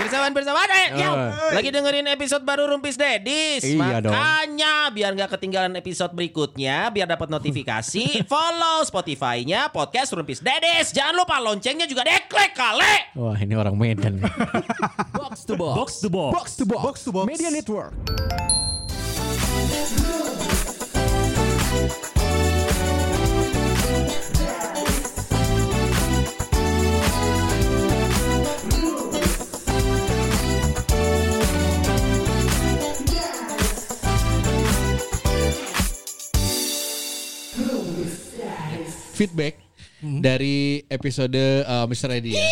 Pirsawan pirsawan eh, ya. Oh. Lagi dengerin episode baru Rumpis Dedis. Iya dong. Makanya biar nggak ketinggalan episode berikutnya, biar dapat notifikasi, follow Spotify-nya podcast Rumpis Dedis. Jangan lupa loncengnya juga deklek kali. Wah ini orang Medan. Box to box. Box to box. box to box. Box to box. Media Network. Feedback dari episode uh, Mr. Edi ya.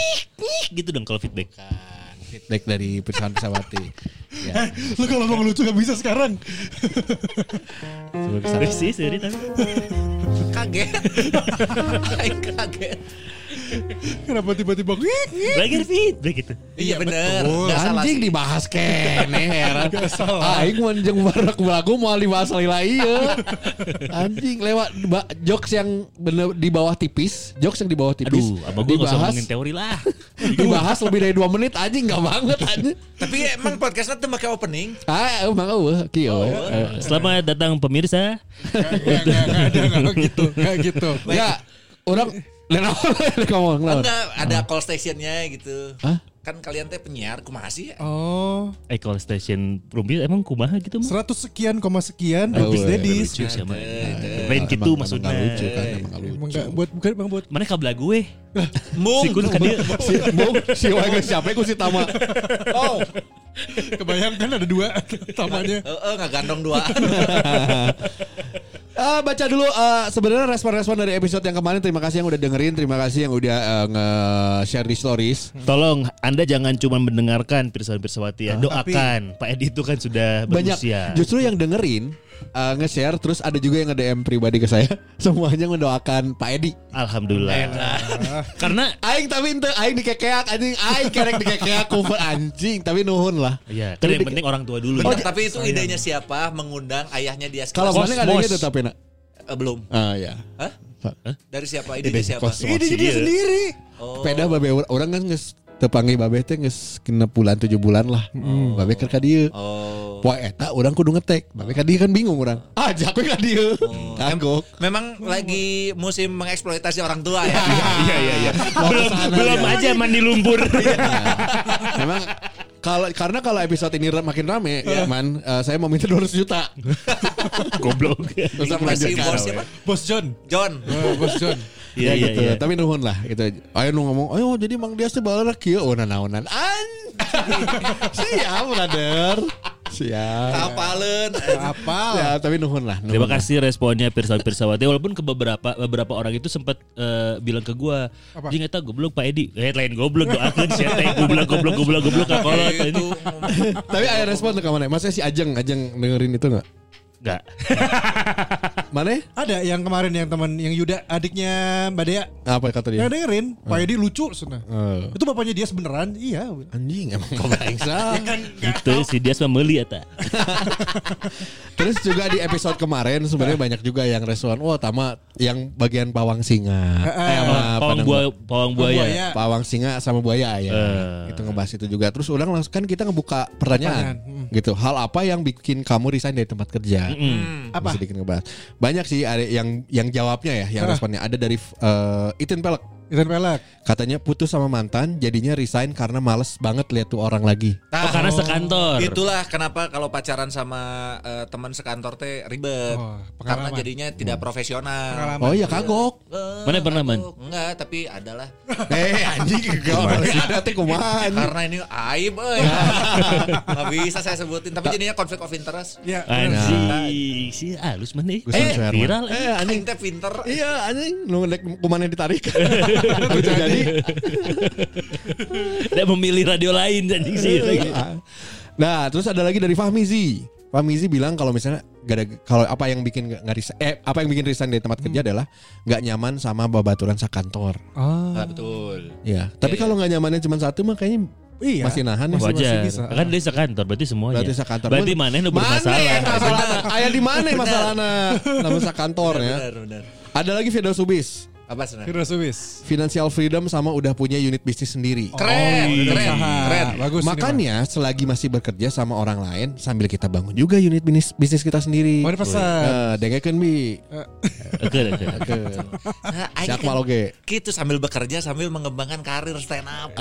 gitu dong kalau feedback. Kan, feedback dari perusahaan pesawati. ya. Lu kalau mau lucu gak bisa sekarang. sebelum sih, tapi. Kaget. Kaget. Kenapa tiba-tiba. Lagi ada feedback gitu. Iya bener. betul. Nggak salah Anjing sih. dibahas kene heran. Gak salah. Aing manjeng barak belagu mau dibahas lila iya. Anjing lewat jokes yang bener di bawah tipis, jokes yang di bawah tipis. Aduh, abang gue gak usah ngomongin teori lah. dibahas lebih dari dua menit anjing nggak banget anjing. Tapi emang podcastnya tuh pakai opening. Ah, emang eueuh kieu. Eh, Selamat datang pemirsa. Gak, gak, gak ada gak gitu. Gak gitu. Ya, orang ngomong lawan. Enggak, ada call stationnya gitu. Hah? Kan kalian teh penyiar, kumaha sih ya? Oh, Eh call station Rumpis emang kumaha gitu mah? 100 sekian koma sekian Oh, Rubis iya, Dedis. Lucu sih. Eh, Lain gitu emang- maksudnya. emang lucu kan, emang Emang lucu. gak buat bukan emang buat Mana kabel gue? Mung. Si kun kan dia. Si Bung, si Wae siapa ku si Tama. Oh. kebayang kan ada dua tamanya. Heeh, nggak gandong dua. Eh, baca dulu eh, sebenarnya respon-respon dari episode yang kemarin. Terima kasih yang udah dengerin, terima kasih yang udah eh, nge-share di stories. Tolong Anda jangan cuma mendengarkan Pirsawan Pirsawati ya. Doakan. Pak Edi itu kan sudah Banyak berusia. justru yang dengerin eh, nge-share terus ada juga yang nge-DM pribadi ke saya. Semuanya mendoakan Pak Edi. Alhamdulillah. Karena Aing tapi ente aing dikekeak anjing aing kerek dikekeak ku anjing tapi nuhun lah. ya, kan yang penting orang tua dulu. Bener, ya. tapi itu idenya siapa mengundang ayahnya dia Kalau mana ada tapi nak. Eh, belum. Ah ya. Hah? Hah? Dari siapa? Idenya siapa? Ini dia sendiri. Oh. Peda babe or- orang kan geus teu panggil babe teh geus kena bulan 7 bulan lah. Babe keur ka dieu. Oh. Poe eta orang kudu ngetek. Babe ka dieu kan bingung orang. Ajak we ka dieu. Kagok. Memang lagi musim mengeksploitasi orang tua ya. Iya iya iya. Belum belum aja mandi lumpur. Memang kalau karena kalau episode ini makin rame, man, eh, saya mau minta 200 juta. Goblok. Terus bos siapa? Bos John. John. Oh, Bos John. Iya ya iya gitu. iya. Tapi nuhun lah gitu. Ayo nu ngomong, ayo jadi Mang Dias teh balara kieu oh nanaonan. Anjing. Siap, brother. Siap. Kapalen. Apa? Ya, tapi nuhun lah. nuhun Terima lah. kasih responnya Pirsawan Pirsawati walaupun ke beberapa beberapa orang itu sempat eh, bilang ke gua, Apa? "Jing eta goblok Pak Edi." Eh lain goblok doakeun sia teh goblok goblok goblok goblok kakolot ini. Itu Tapi ada respon ke mana? Masa si Ajeng, Ajeng dengerin itu enggak? Enggak. Mana? Ada yang kemarin yang teman yang Yuda adiknya Mbak Dea. Apa kata dia? Yang dengerin, Pak Edi lucu sana. Eh, Itu bapaknya dia beneran? Iya. anjing emang kebaiksa. Gitu si dia sama meuli eta. Terus juga di episode kemarin sebenarnya banyak juga yang respon. Wah, tama yang bagian pawang singa. Eh, sama Pawang buaya pawang buaya. buaya. Pawang singa sama buaya ya. Eh. Itu ngebahas itu juga. Terus ulang langsung kan kita ngebuka pertanyaan. Pertanyaan, Gitu. Hal apa yang bikin kamu resign dari tempat kerja? Mm. Apa? Sedikit ngebahas. Banyak sih ada yang yang jawabnya ya, yang responnya ada dari uh, Itin Pelek. Itan Pelak. Katanya putus sama mantan, jadinya resign karena males banget lihat tuh orang lagi. Oh karena sekantor. Itulah kenapa kalau pacaran sama eh, teman sekantor teh ribet. Oh, Karena jadinya tidak profesional. Pengalaman. Oh iya kagok. Eh, Mana pernah, Man? Enggak, tapi adalah. eh anjing kagok. Ada teh kumaha. Karena ini aib euy. Nggak bisa saya sebutin, tapi jadinya konflik of interest. Ya. Anjing, si halus mana? Gus Eh, viral. Eh anjing. Teh pinter. Iya anjing, lu ngedek kumannya ditarik. Bisa jadi. Dia memilih radio lain anjing sih. Nah, terus ada lagi dari Fahmi Z. Fahmi Z bilang kalau misalnya gak ada kalau apa yang bikin nggak resign, eh apa yang bikin resign dari tempat kerja adalah nggak nyaman sama babaturan sekantor. Ah. Ah, betul. Ya, tapi kalau nggak nyamannya cuma satu mah kayaknya Iya. masih nahan ya. Masih- Wajar. bisa. Kan dia sekantor berarti semuanya. Berarti sekantor. Berarti mana Mana bermasalah. yang masalah? Ayah di mana masalahnya? Nama sekantor ya. Benar, benar. Ada lagi Firdaus Subis. Apa sebenarnya? Hero Swiss. financial freedom sama udah punya unit bisnis sendiri. Keren, udah keren, usaha. keren. Bagus. ini, Makanya selagi masih bekerja sama orang lain sambil kita bangun juga unit bisnis bisnis kita sendiri. Bang. Oh, ini pesan. Eh, dengekeun bi. Oke, oke. Nah, aing Siak maloge. Gitu sambil bekerja sambil mengembangkan karir stand up.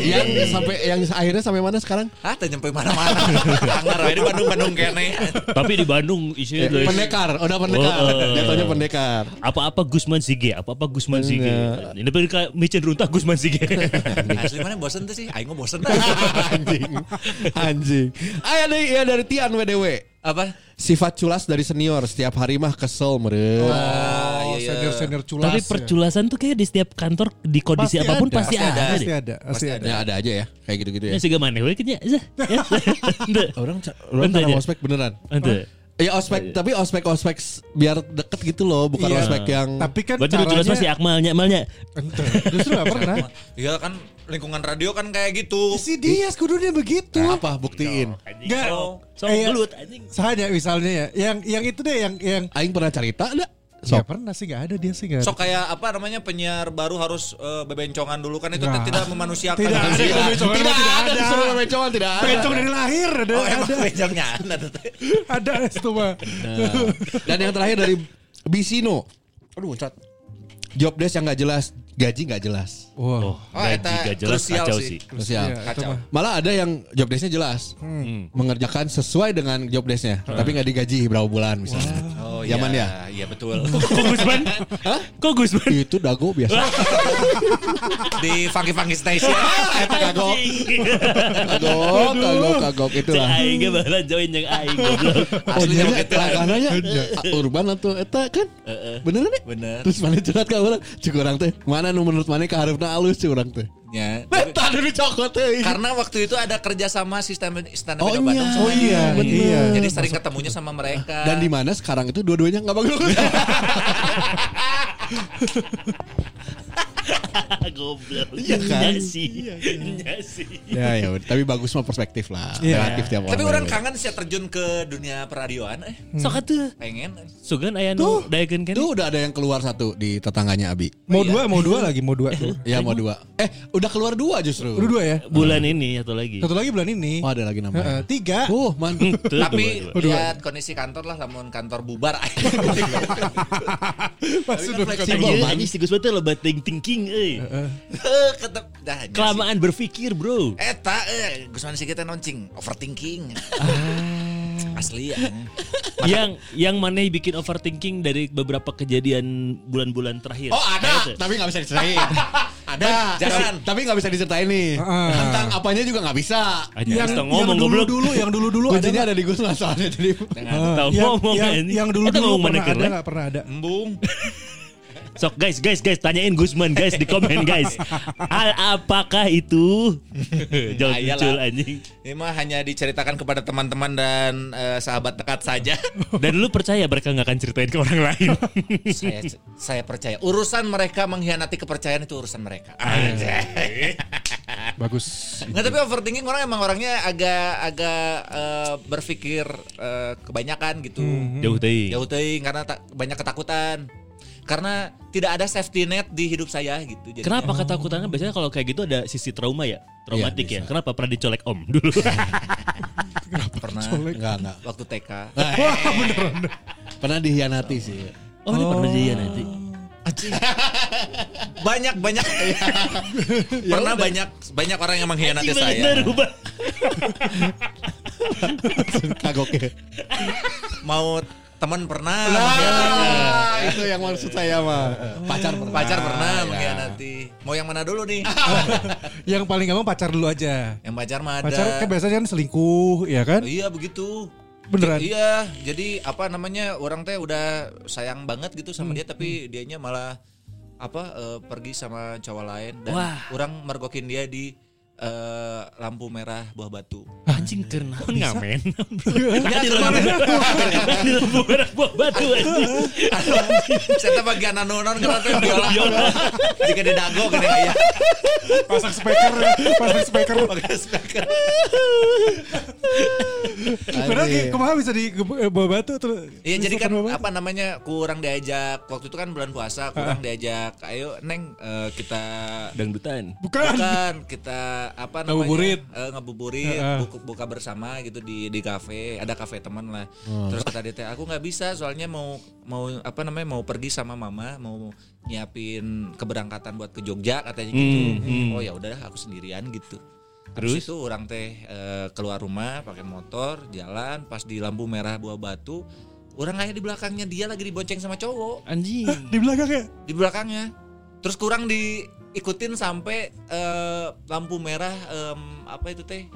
Yang sampai yang akhirnya sampai mana sekarang? Ah, nyampe mana-mana. Anggar we di Bandung-Bandung kene. Tapi di Bandung isinya pendekar, udah pendekar. Oh, oh. Jatuhnya pendekar. Apa-apa Gusman Sige, apa-apa Gusman Sige. Ini tapi kayak micin runtah Gusman Sige. Asli mana bosen tuh sih? Aing bosen. Anjing. Anjing. Ayo dari ya dari Tian WDW. Apa? Sifat culas dari senior setiap hari mah kesel meren. Oh, iya, iya. senior-senior culas. Tapi ya. perculasan tuh kayak di setiap kantor di kondisi Pasti apa pun ada. pasti, Pasti ada. ada. Pasti deh. ada, pasti ada. Ya ada aja ya, kayak gitu-gitu ya. Ya sih mana we kayaknya. Zah. Ya. Orang orang aja. ospek beneran. Ente. Ya ospek, tapi ospek ospek biar deket gitu loh, bukan Iya. ospek yang Tapi kan Berarti lu jelas masih caranya akmalnya, amalnya. Ente. Justru gak pernah. Iya kan lingkungan radio kan kayak gitu. Si Dias kudunya begitu. Nah, apa buktiin. Enggak. So, Eh, gelut anjing. Saja misalnya ya. Yang yang itu deh yang yang Aing pernah cerita ada. Sok. pernah sih nggak ada dia sih nggak. Sok kayak apa namanya penyiar baru harus eh, bebencongan dulu kan itu Nggak. tidak memanusiakan. Tidak ada. Tidak, Bebencongan tidak tidak ada ada. disuruh bebencongan tidak ada. Bencong dari lahir ada Oh emang ada bencongnya ada ada itu mah. Nah, Dan yang terakhir dari Bisino. Aduh, cat. Job desk yang nggak jelas, gaji nggak jelas. Wow. Oh, Gaji eta gak jelas krusial kacau sih. Terus ya. Itu Kacau. mah. Malah ada yang job desknya jelas, mengerjakan sesuai dengan job desknya, tapi nggak digaji berapa bulan misalnya. Oh Yaman iya, Iya betul. Kok Gusman? Hah? Kok Gusman? Itu dago biasa. Di Funky Funky Station. Eta kagok, kagok, kagok, kagok itulah. aing ge baheula join jeung aing goblok. Oh, iya, begitu. langgananya urban atau eta kan? Bener nih? Bener. Terus mana curhat ka urang? Cuk urang teh, mana nu menurut mana kaharepna alus cuk urang teh. Ya. Eta nu cokot teh. Karena waktu itu ada kerjasama sistem stand up Oh, Bandung iya. sama Oh, dia. iya, bener. Iya. Jadi sering ketemunya sama mereka. Dan di mana sekarang itu dua-duanya nggak bagus. Goblok. Iya kan? Iya sih. Iya sih. ya ya, tapi bagus mah perspektif lah. Iya. Relatif tiap orang. Tapi orang kangen sih terjun ke dunia peradioan eh. Sok atuh. Pengen. Sugan aya nu daekeun kan? Tuh udah ada yang keluar satu di tetangganya Abi. Mau dua, mau dua lagi, mau dua tuh. Ya mau dua. Eh udah keluar dua justru. Udah dua ya. Bulan ini atau lagi? Satu lagi bulan ini. Oh ada lagi namanya. tiga. Uh mantap. Tapi dua, dua. lihat kondisi kantor lah, namun kantor bubar. Kan udah fleksibel. Anjing, Bang. anjing si tuh lebat thinking euy. Ketep, dah, Kelamaan berpikir, Bro. Eta, eh, Gusman sih kita noncing, overthinking. Asli ya. yang yang mana bikin overthinking dari beberapa kejadian bulan-bulan terakhir. Oh ada, itu. tapi nggak bisa diceritain. ada, Jangan. tapi nggak bisa diceritain nih. Heeh. Tentang apanya juga nggak bisa. Anjing, yang, yang ngomong dulu goblok. dulu, yang dulu dulu ada ada di Gusman soalnya jadi. Jangan tahu yang, ngomong yang, anjing. yang dulu dulu pernah mana ada nggak pernah ada. Embung. Sok guys, guys, guys, tanyain Gusman guys di komen guys. Hal apakah itu? Jauh Ah, iyalah. muncul anjing. Ini mah hanya diceritakan kepada teman-teman dan eh, sahabat dekat saja. Dan lu percaya mereka nggak akan ceritain ke orang lain? saya saya percaya urusan mereka mengkhianati kepercayaan itu urusan mereka. Anjay. Bagus. Nggak tapi overthinking orang emang orangnya agak agak eh, berpikir eh, kebanyakan gitu. Jauh teuing. Jauh teuing karena banyak ketakutan. Karena tidak ada safety net di hidup saya gitu. Jadi Kenapa ketakutannya biasanya kalau kayak gitu ada sisi trauma ya? Traumatik Iya, ya. Kenapa pernah dicolek om dulu? pernah Enggak enggak. waktu TK. Pernah dihianati sih. oh, ini pernah jadi nanti. banyak banyak pernah banyak banyak orang yang mengkhianati saya. bener. Kagok ya. Mau teman pernah mengkhianati. Nah, itu yang maksud saya mah. Pacar pernah. Pacar pernah ya. mengkhianati. Mau yang mana dulu nih? Yang paling gampang pacar dulu aja. yang pacar mah ada. Pacar kan biasanya kan selingkuh, ya kan? Oh, iya begitu. Beneran. Iya, jadi apa namanya orang teh udah sayang banget gitu sama Hmm, dia tapi dianya malah apa eh, pergi sama cowok lain dan Wah. orang mergokin dia di eh, lampu merah buah batu. Anjing karena ngamen. Ya, Di merah buah batu anjing. Saya teh bagian anu non karena biola. Jika di dago gini aya. Pasang speaker, pasang speaker. Pakai speaker. Padahal kemarin bisa di bawa batu terus. Iya jadi kan apa namanya kurang diajak waktu itu kan bulan puasa kurang diajak ayo neng eh, kita Dangdutan. Bukan. bukan kita apa namanya Ngabuburit. eh, ngabuburit buka, buka bersama gitu di di kafe ada kafe teman lah. Terus kata dia teh aku nggak bisa soalnya mau mau apa namanya mau pergi sama mama mau nyiapin keberangkatan buat ke Jogja katanya gitu. Oh ya udah aku sendirian gitu. Terus? itu orang teh eh, keluar rumah pakai motor jalan pas di lampu merah buah batu orang kayak di belakangnya dia lagi dibonceng sama cowok. Anjing. Di belakang ya. di belakangnya. Terus kurang diikutin sampai eh, lampu merah em, apa itu teh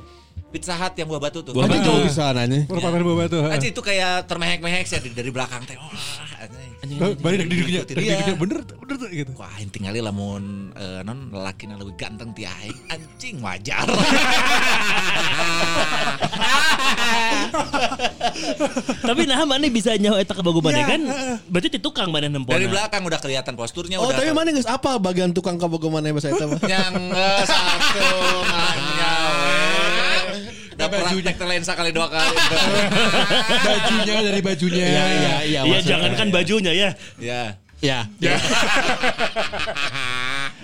Pizza Hut yang buah batu tuh Buah batu. jauh bisa nanya. Perempatan bawa batu. Anjing itu kayak termehek-mehek sih dari, dari belakang teh wah anjing. Oh, Balik dak diduknya, diduknya bener, bener tuh gitu. Wah, aing tinggali lamun eh, non lelaki lebih ganteng ti aing. Anjing wajar. Tapi nah mana bisa nyawa eta kabogo mana kan? Berarti ti tukang mana nempona. Dari belakang udah kelihatan posturnya Oh tapi mana guys apa bagian tukang kabogo mana bahasa itu mah? yang eh, satu nanya teh lensa kali dua kali. Bajunya dari bajunya. Iya iya iya. Iya jangan kan bajunya ya. ya. Ya.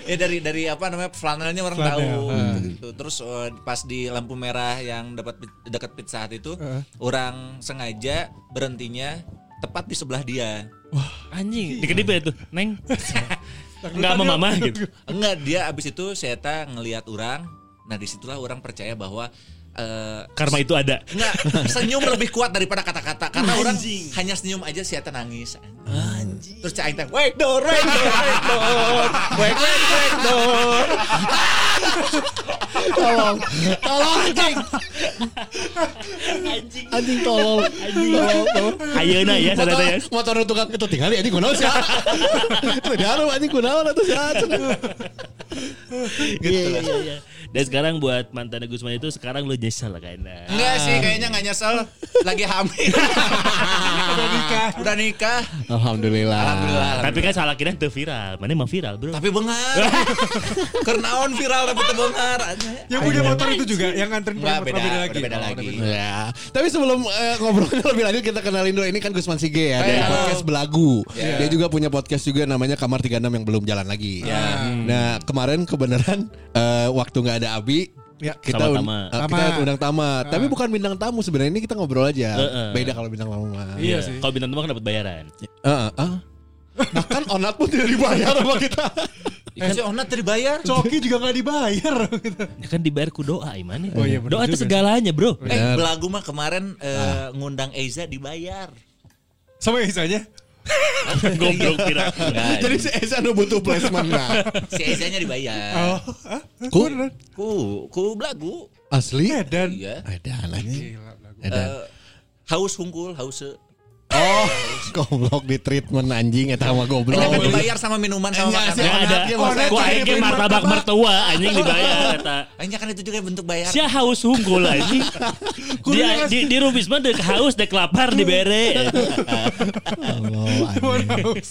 Ya dari dari apa namanya flanelnya orang Flanel, tahu. ah. Gitu. Terus eh, pas di lampu merah yang dapat dekat pizza Hut itu orang sengaja berhentinya tepat di sebelah dia. Anjing, dikedip ya tuh, Neng. Enggak sama mama gitu. Enggak, dia abis itu saya tak ngelihat orang. Nah di situlah orang percaya bahwa eh, Karma itu ada. Enggak, senyum lebih kuat daripada kata-kata. Karena orang hanya senyum aja si Eta nangis. Anjing. Terus Aing teh, wake door, wake door, wake door. Wake, wake, wake door. Tolong. Tolong anjing. Anjing. Anjing tolong. Tolong. tolong. Ayeuna ya sadar ya. motor tukang itu tinggal anjing kunaon sih? Tidak anjing kunaon atuh sia. Gitu iya, iya, iya. Dan sekarang buat mantan Gusman itu sekarang lu nyesel kayaknya. Enggak sih, kayaknya nggak nyesel. Lagi hamil. Udah nikah. Udah nikah. Alhamdulillah. Alhamdulillah. Tapi kan salah kira itu viral. Mana emang viral, Bro? Tapi bengar. Karena on viral tapi bengar. Yang punya motor itu juga yang nganterin motor beda, beda lagi. beda Oh, lagi. Ya, tapi sebelum eh, ngobrolnya lebih lanjut kita kenalin dulu ini kan Gusman Sige ya dari podcast Belagu. Ya. Dia juga punya podcast juga namanya Kamar 36 yang belum jalan lagi. Ya. Nah, kemarin kebenaran eh, waktu nggak ada Abi Ya. kita Sama un- Tama. Tama. kita undang Tama, tapi bukan bintang tamu sebenarnya ini kita ngobrol aja. Heeh. Beda kalau bintang tamu mah. Iya sih. Kalau bintang tamu kan dapat bayaran. Heeh, ah. Bahkan onat pun tidak dibayar sama kita. Eh, si Onat tadi bayar. Coki juga gak dibayar gitu. Ya kan dibayar ku doa gimana? Oh iya, doa itu segalanya, Bro. Eh, belagu mah kemarin eh, ngundang Eiza dibayar. Sama Isanya. Goblok kira. Enggak, Jadi si Esa nu butuh placement nah. si Eizanya dibayar. Oh, ah, Ku-. Ku, ku belagu. Asli? Edan. Iya. Edan lagi. Gila, lagu. Edan. Eh, haus hungkul, haus. Oh, goblok di treatment anjing eta mah goblok. Ini kan dibayar sama minuman sama Iya, makanan. Ya ada. Ku aing ge martabak mertua anjing dibayar eta. Kayaknya kan itu juga bentuk bayar. Sia haus hunggul anjing. Dia di di Rubis mah dek haus dek lapar dibere. Allah, anjing.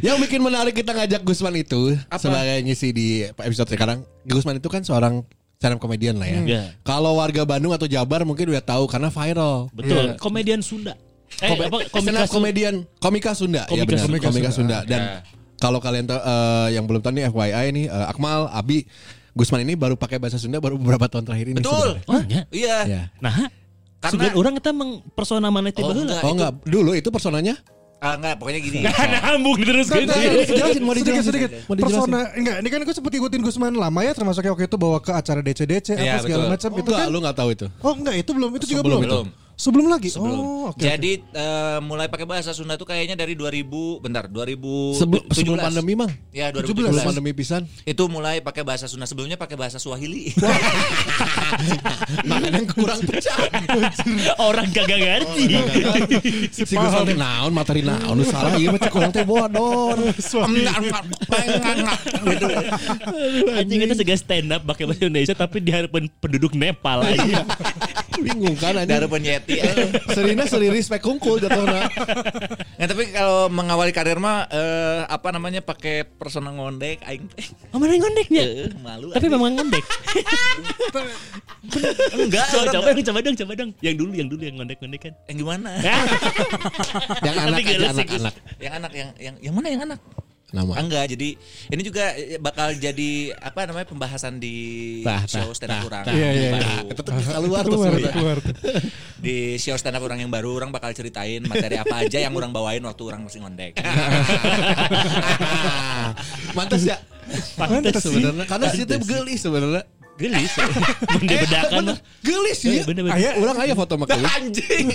Yang bikin menarik kita ngajak Gusman itu sebagai ngisi di episode sekarang. Gusman itu kan seorang stand up comedian lah ya. Iya. Kalau warga Bandung atau Jabar mungkin udah tahu karena viral. Betul, komedian Sunda. Eh, apa stand komika up comedian komika Sunda ya Komika benar Sunda. komika Sunda dan Ya. kalau kalian tahu eh, yang belum tahu nih FYI nih eh, Akmal Abi Gusman ini baru pakai bahasa Sunda baru beberapa tahun terakhir ini Betul. Oh, ya. Iya. Ya. Nah, Karena- sugan orang kita meng persona mana teh Oh, baheula. enggak. Oh itu- enggak dulu itu personanya Ah, enggak, pokoknya gini. Nyambung terus gitu. Jelasin, mau sedikit dijelasin. sedikit Mau dijelasin. persona enggak ini kan aku sempat ikutin Gusman lama ya termasuk waktu itu bawa ke acara DC DC Iya, apa segala macam Oh, itu enggak kan lu enggak tahu itu oh enggak itu belum itu juga itu. Belum. Sebelum lagi Sebelum. oh oke Jadi eh, mulai pakai bahasa Sunda tuh kayaknya dari 2000, bentar, 2017. sebelum sebelum pandemi mang Ya, sebelum 2017. pandemi pisan Itu mulai pakai bahasa Sunda sebelumnya pakai bahasa Swahili. makanya kurang pecah Orang kagak ngerti. si teh naon materi naon nu salah ieu mah cek urang teh bodor. Gitu. Anjing itu segala stand up pakai bahasa Indonesia tapi di hadapan penduduk Nepal aja. bingung kan anjing penyeti Serina seri respect kungkul jatuhna. Nah, tapi kalau mengawali karir mah eh, apa namanya pakai personal ngondek aing teh. Oh mana yang ngondeknya? Eh, malu. Tapi memang ngondek. enggak. coba, coba dong, coba dong, coba dong. Yang dulu, yang dulu yang ngondek-ngondek kan. Yang gimana? Yang anak aja Gus. anak-anak. yang anak yang yang yang mana yang anak? Nama. Enggak, jadi ini juga eh, bakal jadi apa namanya pembahasan di Tah, show stand up orang. Iya, yang iya, iya. tuh keluar tuh keluar, keluar. Di show stand up orang yang baru orang bakal ceritain materi apa aja yang orang bawain waktu orang masih ngondek. Mantas ya. Pantes Sebenarnya karena situ gelis sebenarnya. Gelis. Bener bedakan. Gelis sih. Bener bener. Aya orang aya foto mah gelis. Anjing.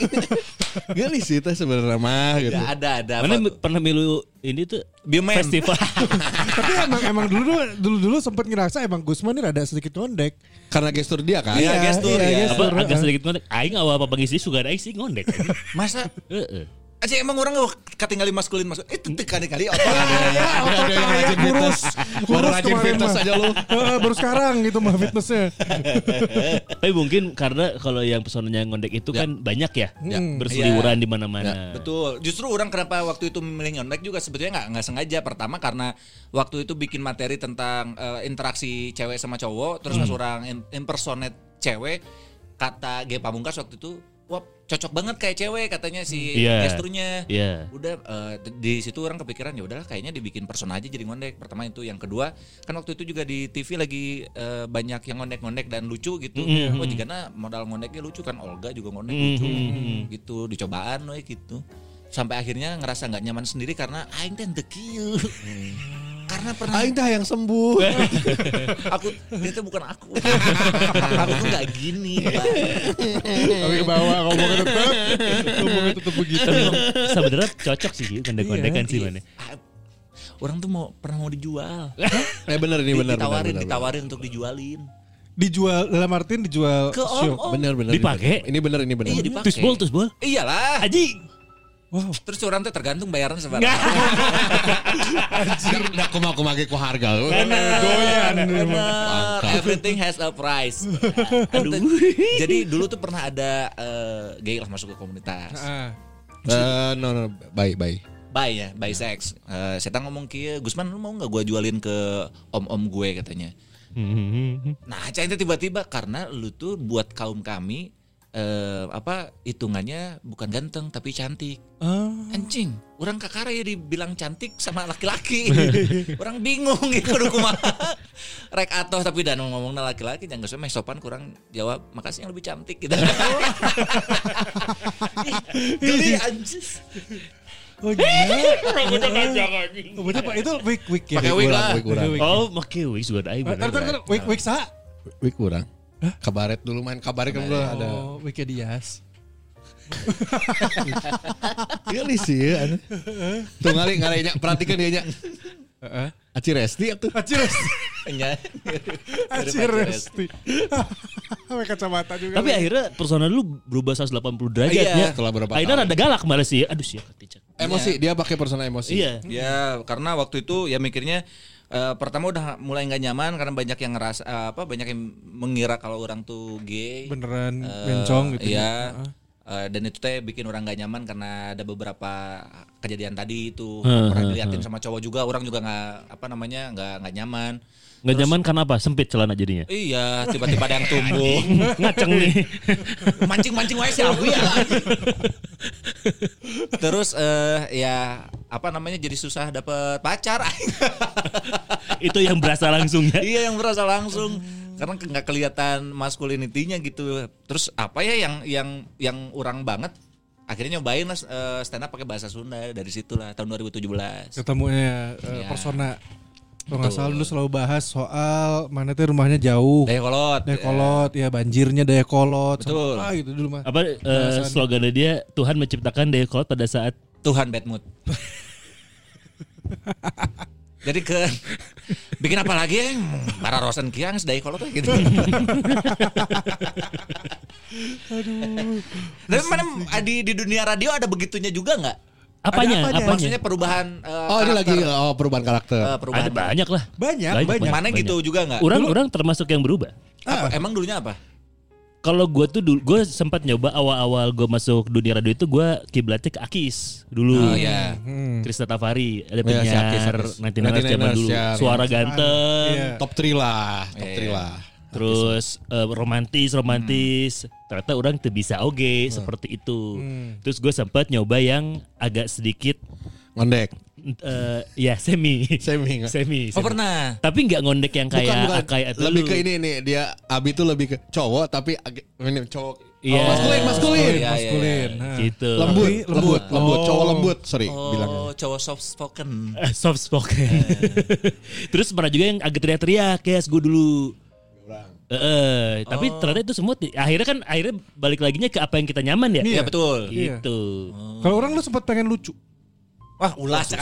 Gelis sih teh sebenarnya mah gitu. Enggak ada ada. Mana foto. pernah milu ini tuh Biomen. festival. Tapi emang emang dulu dulu dulu sempat ngerasa emang Gusman ini ada sedikit ngondek. Karena gestur dia kan. Iya, gestur ya. gestur. apa agak sedikit ngondek. Aing awal apa pagi sih suka aing sih ngondek. Masa Heeh. Aja emang orang nggak ketinggalan maskulin masuk. Eh, itu kali-kali apa? Ya, otot ada yang kayak rajin kurus. Baru Kurus rajin kemarin fitness aja lu. Heeh, baru sekarang gitu mah fitnessnya. Tapi mungkin karena kalau yang pesonanya ngondek itu kan banyak ya, Ya. berseliweran Iya. di mana-mana. Betul. Justru orang kenapa waktu itu memilih nyontek juga sebetulnya nggak nggak sengaja. Pertama karena waktu itu bikin materi tentang eh, interaksi cewek sama cowok, terus pas orang im- impersonate cewek, kata G Pamungkas waktu itu, wah cocok banget kayak cewek katanya si Iya. gesturnya. Iya. Udah eh, di situ orang kepikiran ya udahlah kayaknya dibikin person aja jadi ngondek. Pertama itu, yang kedua kan waktu itu juga di TV lagi eh, banyak yang ngondek-ngondek dan lucu gitu. Mm-hmm. Oh jika modal ngondeknya lucu kan Olga juga ngondek Mm-hmm. lucu gitu dicobaan we gitu. Sampai akhirnya ngerasa nggak nyaman sendiri karena aing teh kieu. Karena pernah Aing teh yang sembuh. aku dia tuh bukan aku. aku tuh nggak gini. Ke bawah ngomongnya tetap ngomongnya tetap begitu. Tapi sebenarnya cocok sih ngondek-ngondekan sih mana. Ah, Orang tuh mau pernah mau dijual. Eh bener ini bener. ditawarin, bener, bener. ditawarin untuk dijualin. Dijual dalam artian dijual Ke show. om-om. Bener bener. Dipakai? Ini bener ini bener. Iya dipakai. Terus bol, terus bol. Iyalah. Aji. Wow. Terus orang tuh tergantung bayaran seberapa. Nggak aku mau aku make ku harga. Doyan. Bangka. Everything has a price. Aduh. Jadi dulu tuh pernah ada eh, gay lah masuk ke komunitas. Eh, no no baik baik. Bye ya, bye sex. Eh, saya ngomong kia, Gusman lu mau nggak gua jualin ke om-om gue katanya. Nah, Cah itu tiba-tiba karena lu tuh buat kaum kami eh apa hitungannya bukan ganteng tapi cantik. Ah. Anjing, orang kakara ya dibilang cantik sama laki-laki. orang bingung gitu kumaha. Rek atoh tapi dan ngomongnya laki-laki jangan usah meh sopan kurang jawab makasih yang lebih cantik gitu. Geli anjis. Oh iya. Oh, betul Pak itu wig wig ya. Pakai wig lah. Oh, make wig juga ada aing Tar tar tar bener. wig wig sa. Wig kurang. Kabaret dulu main kabaret kan dulu ada. Oh, wignya Dias. Gelis sih ya. anu. Tuh ngali ngali nya perhatikan dia nya. Heeh. Aci Resti atuh. Acir Resti. Nya. Acir Resti. Pakai kacamata juga. Tapi akhirnya personal lu berubah 180 derajat Iya. ya. Setelah berapa Akhirnya tahun. rada galak malah sih. Aduh sih. Emosi dia pakai persona emosi. Iya. Ya, karena waktu itu ya mikirnya eh, pertama udah mulai nggak nyaman karena banyak yang ngerasa eh, apa banyak yang mengira kalau orang tuh gay. beneran Eh, bencong gitu. Iya. Heeh. Eh, dan itu teh bikin orang gak nyaman karena ada beberapa kejadian tadi itu Hmm, pernah diliatin sama cowok juga orang juga nggak apa namanya nggak nggak nyaman Nggak nyaman karena apa? Sempit celana jadinya. iya tiba-tiba ada yang tumbuh Ngaceng nih. mancing mancing wae sih aku ya terus eh ya apa namanya jadi susah dapet pacar Itu yang berasa langsung ya. iya yang berasa langsung karena nggak kelihatan masculinity-nya gitu terus apa ya yang yang yang orang banget akhirnya nyobain lah eh, stand up pakai bahasa Sunda dari situlah tahun 2017 Ketemunya eh, Iya. persona. Kalau nggak salah dulu selalu bahas soal mana tuh rumahnya jauh. Daya kolot Daya kolot, ya banjirnya daya kolot. sama Betul. apa gitu dulu mah. Apa eh, slogannya dia Tuhan menciptakan daya kolot pada saat Tuhan bad mood jadi ke bikin apa lagi ya para rosen kiang sedaya kolot we, gitu tapi mana di di dunia radio ada begitunya juga nggak apanya? apanya? apanya? maksudnya perubahan eh, Oh ini lagi oh perubahan karakter. eh, perubahan Ada banyak lah. Banyak, Banyak, banyak. mana gitu juga nggak Orang orang termasuk yang berubah. Apa? emang dulunya apa Kalau gue tuh dulu, gue sempat nyoba awal-awal gue masuk dunia radio itu gue kiblatnya ke Akis dulu. Oh ya. Krista Tavari ada iya, si penyiar Akis, Akis. 99ers zaman 99ers, dulu. ya, Suara ganteng. Iya. Top 3 lah, top 3 Iya. lah. Terus eh, romantis romantis ternyata orang tuh bisa oge seperti itu. Terus gue sempat nyoba yang agak sedikit Ngondek. eh, ya semi Semi, nggak? semi. Oh semi. pernah. Tapi nggak ngondek yang kayak bukan, bukan. kayak itu lebih ke ini nih dia Abi tuh lebih ke cowok tapi agak ini cowok Iya. maskulin maskulin Oh, iya, Maskulin. iya, Nah. gitu. lembut lembut lembut. lembut cowok Oh. lembut sorry Oh, bilangnya cowok soft spoken. Eh, soft spoken. Terus pernah juga yang agak teriak-teriak ya gue dulu. Eh, tapi ternyata itu semua ti- akhirnya kan akhirnya balik laginya ke apa yang kita nyaman ya. Iya betul. Gitu. Kalau orang lu sempat pengen lucu. Wah, ulas cek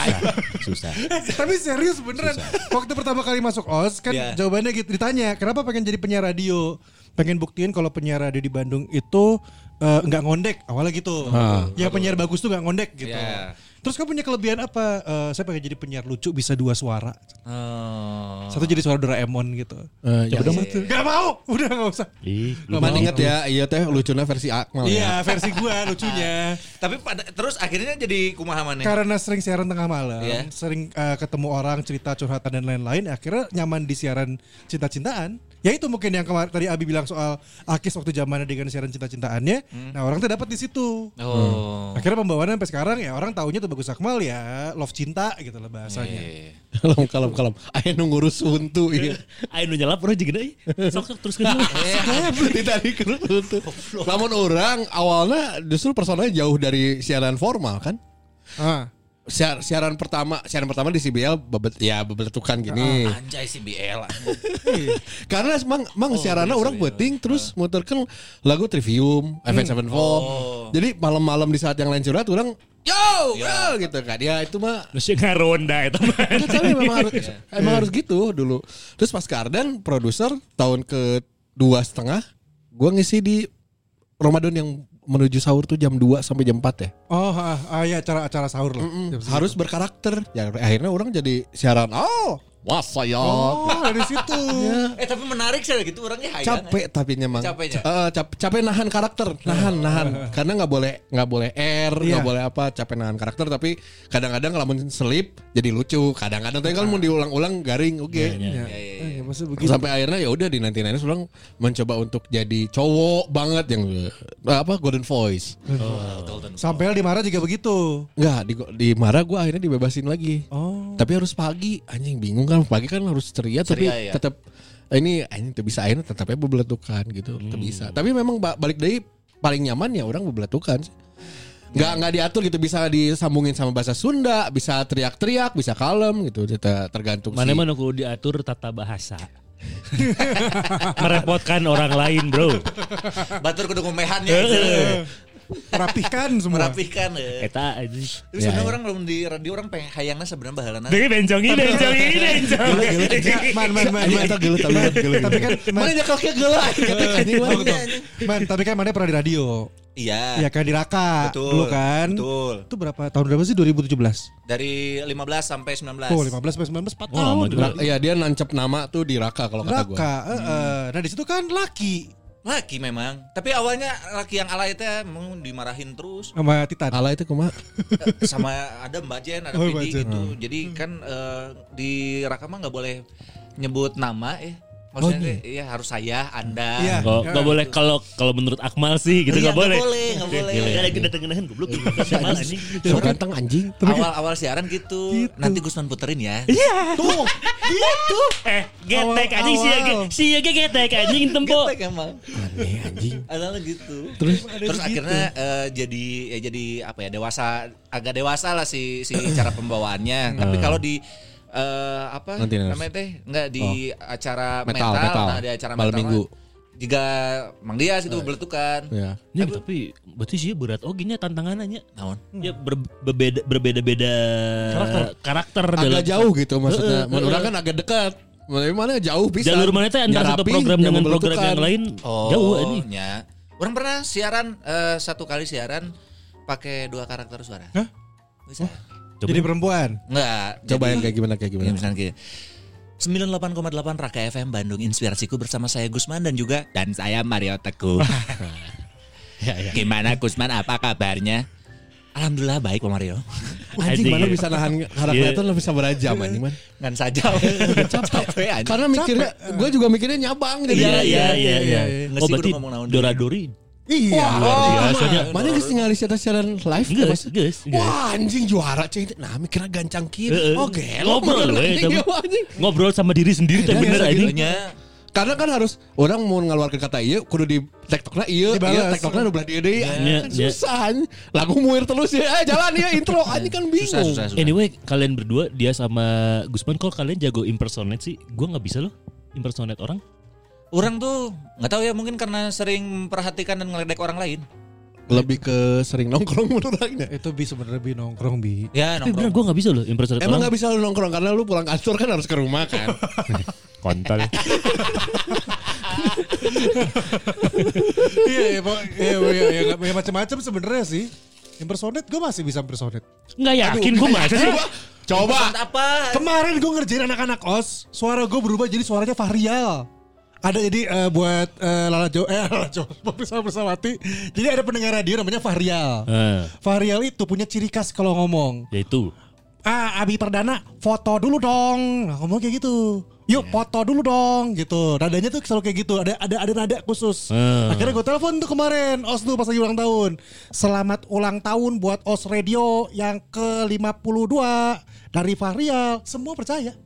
Susah. Tapi serius beneran. Waktu pertama kali masuk OS kan Iya. jawabannya gitu ditanya, kenapa pengen jadi penyiar radio? Pengen buktiin kalau penyiar radio di Bandung itu eh, nggak ngondek awalnya gitu. Ya penyiar bagus tuh nggak ngondek gitu. Iya. Terus kamu punya kelebihan apa? Eh, saya pengen jadi penyiar lucu bisa dua suara. Oh. Satu jadi suara Doraemon gitu. Eh, ya udah mah Gak mau, udah nggak usah. Ih, mau. inget ya iya teh lucunya versi Akmal Iya ya versi gua lucunya. Tapi pada terus akhirnya jadi kumaha maneh? Karena sering siaran tengah malam, Iya. sering eh, ketemu orang cerita curhatan dan lain-lain, akhirnya nyaman di siaran cinta-cintaan. Ya itu mungkin yang kemarin tadi Abi bilang soal Akis waktu zamannya dengan siaran cinta-cintaannya. Nah orang tuh dapat di situ. Oh. Akhirnya pembawaannya sampai sekarang ya orang taunya tuh bagus Akmal ya love cinta gitu lah bahasanya. Iya. kalem kalem kalem ayo nunggu rusuntu iya Ayo nu nyalap orang juga deui. Sok sok terus kedua. tadi ke rusuntu namun orang awalnya justru personanya jauh dari siaran formal kan Ah. Siar, siaran pertama siaran pertama di CBL bebet, ya bebeletukan gini Anjay si BL. Karena emang emang siarannya orang penting terus muterkan lagu Trivium, Event Sevenfold. Jadi malam-malam di saat yang lain curhat orang yo, yo gitu kan. Ya itu mah Terus yang ngaronda itu mah. Tapi memang harus emang harus gitu dulu. Terus pas Kardan produser tahun ke dua setengah, gua ngisi di Ramadan yang menuju sahur tuh jam 2 sampai jam 4 ya. Oh, ah, ah, ya acara-acara sahur lah. Jam segitu. Harus berkarakter. Ya akhirnya orang jadi siaran. Oh, wah saya. Oh, dari situ. Eh tapi menarik sih gitu orangnya hayang. capek tapi memang Capeknya? Eh, cap- capek nahan karakter nahan nahan karena nggak boleh nggak boleh air nggak Iya. boleh apa capek nahan karakter tapi kadang-kadang kalau selip jadi lucu kadang-kadang tapi kalau mau diulang-ulang garing oke Ya, iya, eh, maksudnya begitu. sampai akhirnya ya udah di nanti nanti orang mencoba untuk jadi cowok banget yang eh, apa golden voice Sampai dimarah juga begitu. nggak di di marah gue akhirnya dibebasin lagi Oh. tapi harus pagi anjing bingung kan pagi kan harus ceria, tapi Ceria, ya. tetap ini anjing tuh bisa akhirnya tetapnya bebeletukan gitu Hmm. bisa tapi memang ba- balik dari paling nyaman ya orang bebeletukan sih. Nggak nggak diatur gitu bisa disambungin sama bahasa Sunda bisa teriak-teriak bisa kalem gitu Ter- tergantung Mana sih mana kudu diatur tata bahasa. Merepotkan orang lain, Bro. Batur kudu ngomehan ya. gitu. Rapihkan semua. Merapihkan ya. Eta aja. Tapi sebenarnya orang belum di radio orang pengen hayangnya sebenarnya bahalana. Tapi bencongi, bencongi, bencongi. Man, man, man, man. eta geuleuh tapi kan, man, mana nyekel kayak mah. man, tapi kan mana pernah di radio. Iya. Ya kan di Raka Betul. dulu kan. Betul. Itu berapa tahun berapa sih 2017? Dari 15 sampai 19. Oh, 15 sampai 19 4 Oh, tahun. lama Iya dia nancep nama tuh di Raka kalau kata gue. Raka, eh, eh. Nah di situ kan laki Laki memang. Tapi awalnya laki yang alay teh mau dimarahin terus sama Titan. Ala itu kumaha? sama ada Mbak Jen, ada Oh, Pidi gitu. Jadi kan eh, di Raka mah nggak boleh nyebut nama ya. Maksudnya teh, iya harus saya, Anda. Iya. Nggak nggak boleh kalau kalau menurut Akmal sih gitu Iya, nggak boleh. nggak boleh, nggak boleh. Gila, lagi dateng-dateng goblok. Akmal anjing. So ganteng anjing. Awal-awal siaran gitu. Nanti Gusman puterin ya. Tuh, Gitu. Eh, getek anjing sih awal. si ge getek anjing tempo. Getek emang. Aneh anjing. Ada gitu. Terus Terus akhirnya eh, jadi ya jadi apa ya dewasa agak dewasa lah si si cara pembawaannya. Tapi kalau di eh, apa Nanti, namanya teh nggak di acara Metal, metal, metal. nah di acara Malam metal minggu. mah Juga Mang Dias itu beletukan. ya. Ya, tapi berarti sih berat oh gini tantangannya. Naon? Ya ber- berbeda berbeda-beda karakter, Agak dalam jauh gitu maksudnya. Menurut orang kan agak dekat. Mana mana jauh bisa. jalur mana teh antara satu program dengan program yang lain Oh, jauh ini. nya. Orang pernah siaran eh, satu kali siaran pakai dua karakter suara. Hah? Bisa? Coba. jadi perempuan. Enggak. Coba jadi- yang kayak gimana kayak Ya, gimana. misalnya kayak 98,8 Raka FM Bandung Inspirasiku bersama saya Gusman dan juga dan saya Mario Teguh. Gimana Gusman apa kabarnya? Alhamdulillah baik Pak Mario. Anjing Anjing, mana ya. bisa nahan karakter itu bisa berajam anjing man. Ngan saja. Capek. Karena mikirnya gue juga mikirnya nyabang jadi. Iya iya iya iya. Nggak Oh sih, berarti kudu ngomong naon Dora Dori. Iya. biasanya. Mana geus ningali siaran siaran live Geus, geus, geus. Wah anjing juara cing. Nah mikirnya gancang kieu. Oh gelo. Ngobrol we, Anjing. Ngobrol sama diri sendiri tapi bener Biasa anjing. Karena kan harus orang mau ngeluarkan kata iya kudu di tiktoknya iya, iya tiktoknya udah belah dia deh. Iya, Kan iya. susah. Lagu muir terus ya. Eh jalan ya intro anjing kan susah bingung. susah susah. Anyway, kalian berdua dia sama Gusman kalau kalian jago impersonate sih, gua nggak bisa loh impersonate orang. Orang tuh nggak tahu ya mungkin karena sering memperhatikan dan ngeledek orang lain. Lebih ke sering nongkrong menurut orang. Itu bi sebenarnya bi nongkrong bi. Ya Tapi bener nongkrong. gua nggak bisa loh impersonate Emang nggak bisa lu nongkrong karena lu pulang kantor kan harus ke rumah kan. Kontol. Iya, iya, iya, iya, iya, nggak- ya, macam-macam sebenarnya sih. Impersonate gue masih bisa impersonate. Nggak yakin gua masa sih. Coba. apa? Kemarin gue ngerjain anak-anak os, suara gue berubah jadi suaranya Fahrial. Ada jadi eh, buat eh, Lala Jo, eh Lala Jo, bersama bersawati. Jadi ada pendengar radio namanya Fahrial. Eh, Fahrial itu punya ciri khas kalau ngomong. yaitu Ah, Abi Perdana, foto dulu dong. Nah, ngomong kayak gitu. Yuk foto dulu dong gitu. Nadanya tuh selalu kayak gitu. Ada ada ada nada khusus. Hmm. Akhirnya gue telepon tuh kemarin Os tuh pas lagi ulang tahun. Selamat ulang tahun buat Os Radio yang ke-52 dari Fahrial. Semua percaya.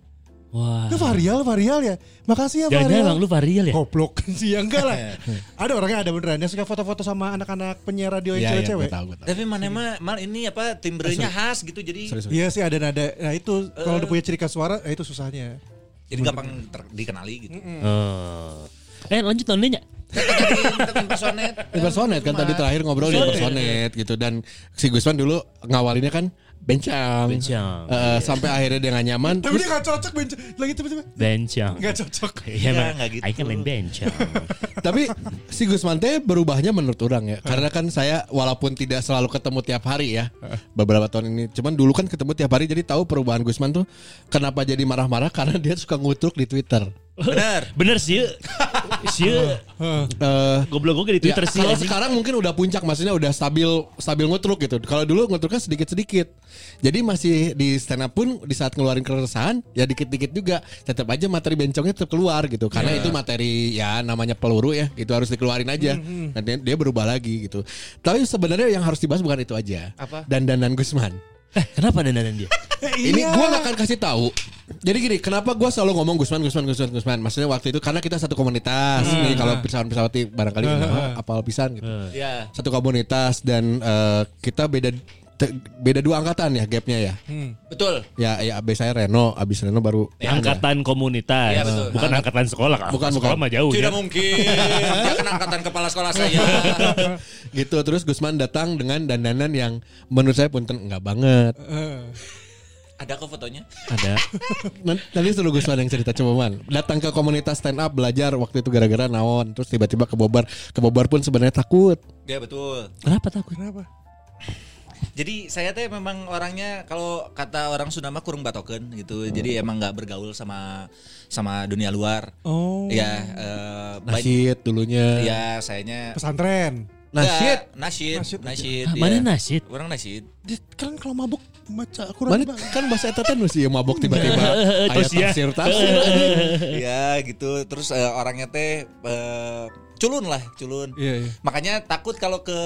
Wah. Itu Fahrial, Fahrial ya. Makasih ya Jangan Fahrial. emang lu varial ya? Goblok sih ya enggak lah. ada orangnya ada beneran yang suka foto-foto sama anak-anak penyiar radio yang Iya, iya, cewek-cewek. gue tahu, gue tahu. Tapi mana mah mal ini apa timbrenya khas gitu jadi. Iya sih ada nada. Nah itu kalau udah punya ciri khas suara, ya itu susahnya. jadi gampang ter- dikenali gitu. Oh. Eh lanjut. Tadi impersonate. Impersonate kan tadi terakhir ngobrol di impersonate gitu dan si Gusman dulu ngawalinnya kan bencang. Bencang. Eh, sampai akhirnya dia gak nyaman. Tapi dia gak cocok benc lagi tiba-tiba Bencang. Gak cocok. Iya Ya, nggak gitu. Kan lain bencang. tapi si Gusman teh berubahnya menurut orang ya. Karena kan saya walaupun tidak selalu ketemu tiap hari ya. Beberapa tahun ini. Cuman dulu kan ketemu tiap hari jadi tahu perubahan Gusman tuh kenapa jadi marah-marah karena dia suka ngutruk di Twitter. Benar. Bener sih. Sih. Eh Goblok gue di Twitter ya, sih. kalau sekarang mungkin udah puncak maksudnya udah stabil stabil ngutruk gitu. Kalau dulu ngutruknya sedikit-sedikit. Jadi masih di stand up pun di saat ngeluarin keresahan ya dikit-dikit juga tetap aja materi bencongnya tetap keluar gitu. Karena itu materi ya namanya peluru ya, itu harus dikeluarin aja. Dan dia, dia berubah lagi gitu. Tapi sebenarnya yang harus dibahas bukan itu aja. Apa? Dandanan Gusman. Eh, kenapa dandanan dia? Ini gue gak akan kasih tahu. Jadi gini, kenapa gue selalu ngomong Gusman, Gusman, Gusman, Gusman. Maksudnya waktu itu karena kita satu komunitas nih. Kalau pesawat pesawati barangkali uh, apal pisan gitu. Ya. Satu komunitas dan eh, kita beda te- beda dua angkatan ya gapnya ya. Betul. Ya, ya abis saya Reno, abis Reno baru angkatan komunitas. Iya, betul. Bukan angkatan sekolah. Kan? Bukan, sekolah bukan. mah jauh Tidak ya. mungkin. Dia kan angkatan kepala sekolah saya. gitu. Terus Gusman datang dengan dandanan yang menurut saya punten enggak banget. Ada kok fotonya? Ada. Nan- Nanti suruh Gusman yang cerita coba man. Datang ke komunitas stand up belajar waktu itu gara-gara naon. Terus tiba-tiba ke Bobar. Ke Bobar pun sebenarnya takut. Ya betul. Kenapa takut? Kenapa? Jadi saya teh memang orangnya kalau kata orang Sunda mah kurang batoken gitu. Jadi emang nggak bergaul sama sama dunia luar. Oh. Ya, eh, baik- Nasid dulunya. ya sayanya Pesantren. Nasid. Nasid, Nasid. Ah, ya. Mana nasid? Orang nasid. Kan kalau mabuk baca Quran Mana kan bahasa eta teh mesti mabok tiba-tiba ayat Terus ya. tafsir tafsir. ya gitu. Terus eh, orangnya teh eh, culun lah, culun. Iya, iya. Makanya takut kalau ke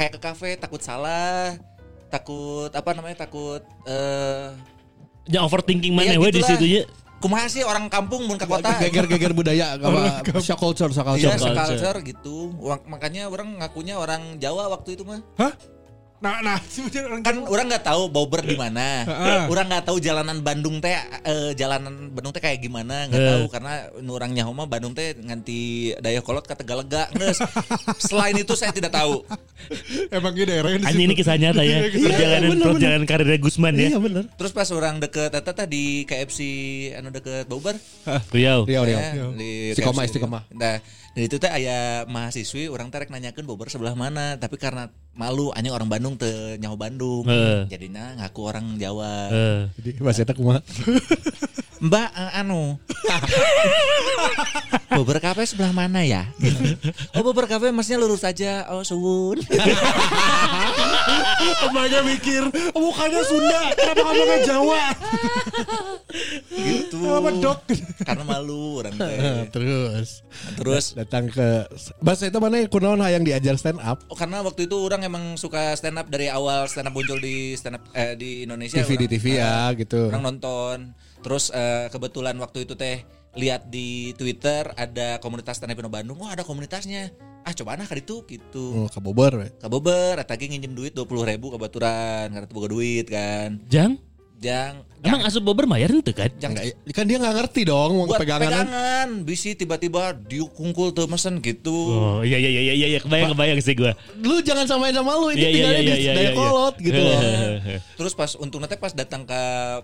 kayak ke kafe takut salah, takut apa namanya takut eh Jangan overthinking mana ya we di situ ya. Kumaha sih orang kampung mun ke kota. Geger-geger budaya apa shock culture, shock Iya, culture. culture. culture gitu. Makanya orang ngakunya orang Jawa waktu itu mah. Hah? Nah, nah, Kan orang nggak tahu Bauber di mana. Heeh. orang nggak tahu jalanan Bandung teh eh, jalanan Bandung teh kayak gimana, nggak tahu karena nu orang nyaho mah Bandung teh nganti daya kolot kata galega geus. Selain itu saya tidak tahu. emang ini Anjing ini situ. kisah nyata ya. Perjalanan bener, perjalanan karirnya Gusman ya. Iya bener. Terus pas orang deket eta teh di KFC anu deket Bauber. Riau. Riau, Riau. Ya, di KFC. istiqomah. Nah, di itu teh aya mahasiswi orang terek nanyakeun Bogor sebelah mana, tapi karena malu anjing orang Bandung teu nyaho Bandung. Heeh. Jadinya ngaku orang Jawa. Eh, Jadi bahasa eta kumaha? Mbak eh, anu Bubur kafe sebelah mana ya? Oh bubur kafe masnya lurus aja Oh suwun Emaknya mikir mukanya Sunda, kenapa ngomongnya Jawa? Gitu Kenapa dok? Karena malu orang teh Terus Terus datang ke bahasa itu mana kunaon hayang diajar stand up Oh karena waktu itu orang emang suka stand up dari awal stand up muncul di stand up eh, di Indonesia. TV di orang- TV eh, ya gitu. Orang nonton. Terus eh, kebetulan waktu itu teh lihat di Twitter ada komunitas stand up Indo Bandung. Wah ada komunitasnya. Ah coba nah kali itu gitu. Oh, we. Kabober, eta ge nginjem duit 20 ribu kebetulan karena tuh boga duit kan. Jang, Jang, emang asup bober bayar ente kan? jang Enggak, kan dia nggak ngerti dong mau buat pegangan. pegangan, bisi tiba-tiba diukungkul tuh mesen gitu. Oh iya iya iya iya iya kebayang kebayang sih gua. Lu jangan samain sama lu ini Iya, iya, tinggalnya iya, di iya, daya iya, iya. kolot gitu loh. Terus pas untung nanti pas datang ke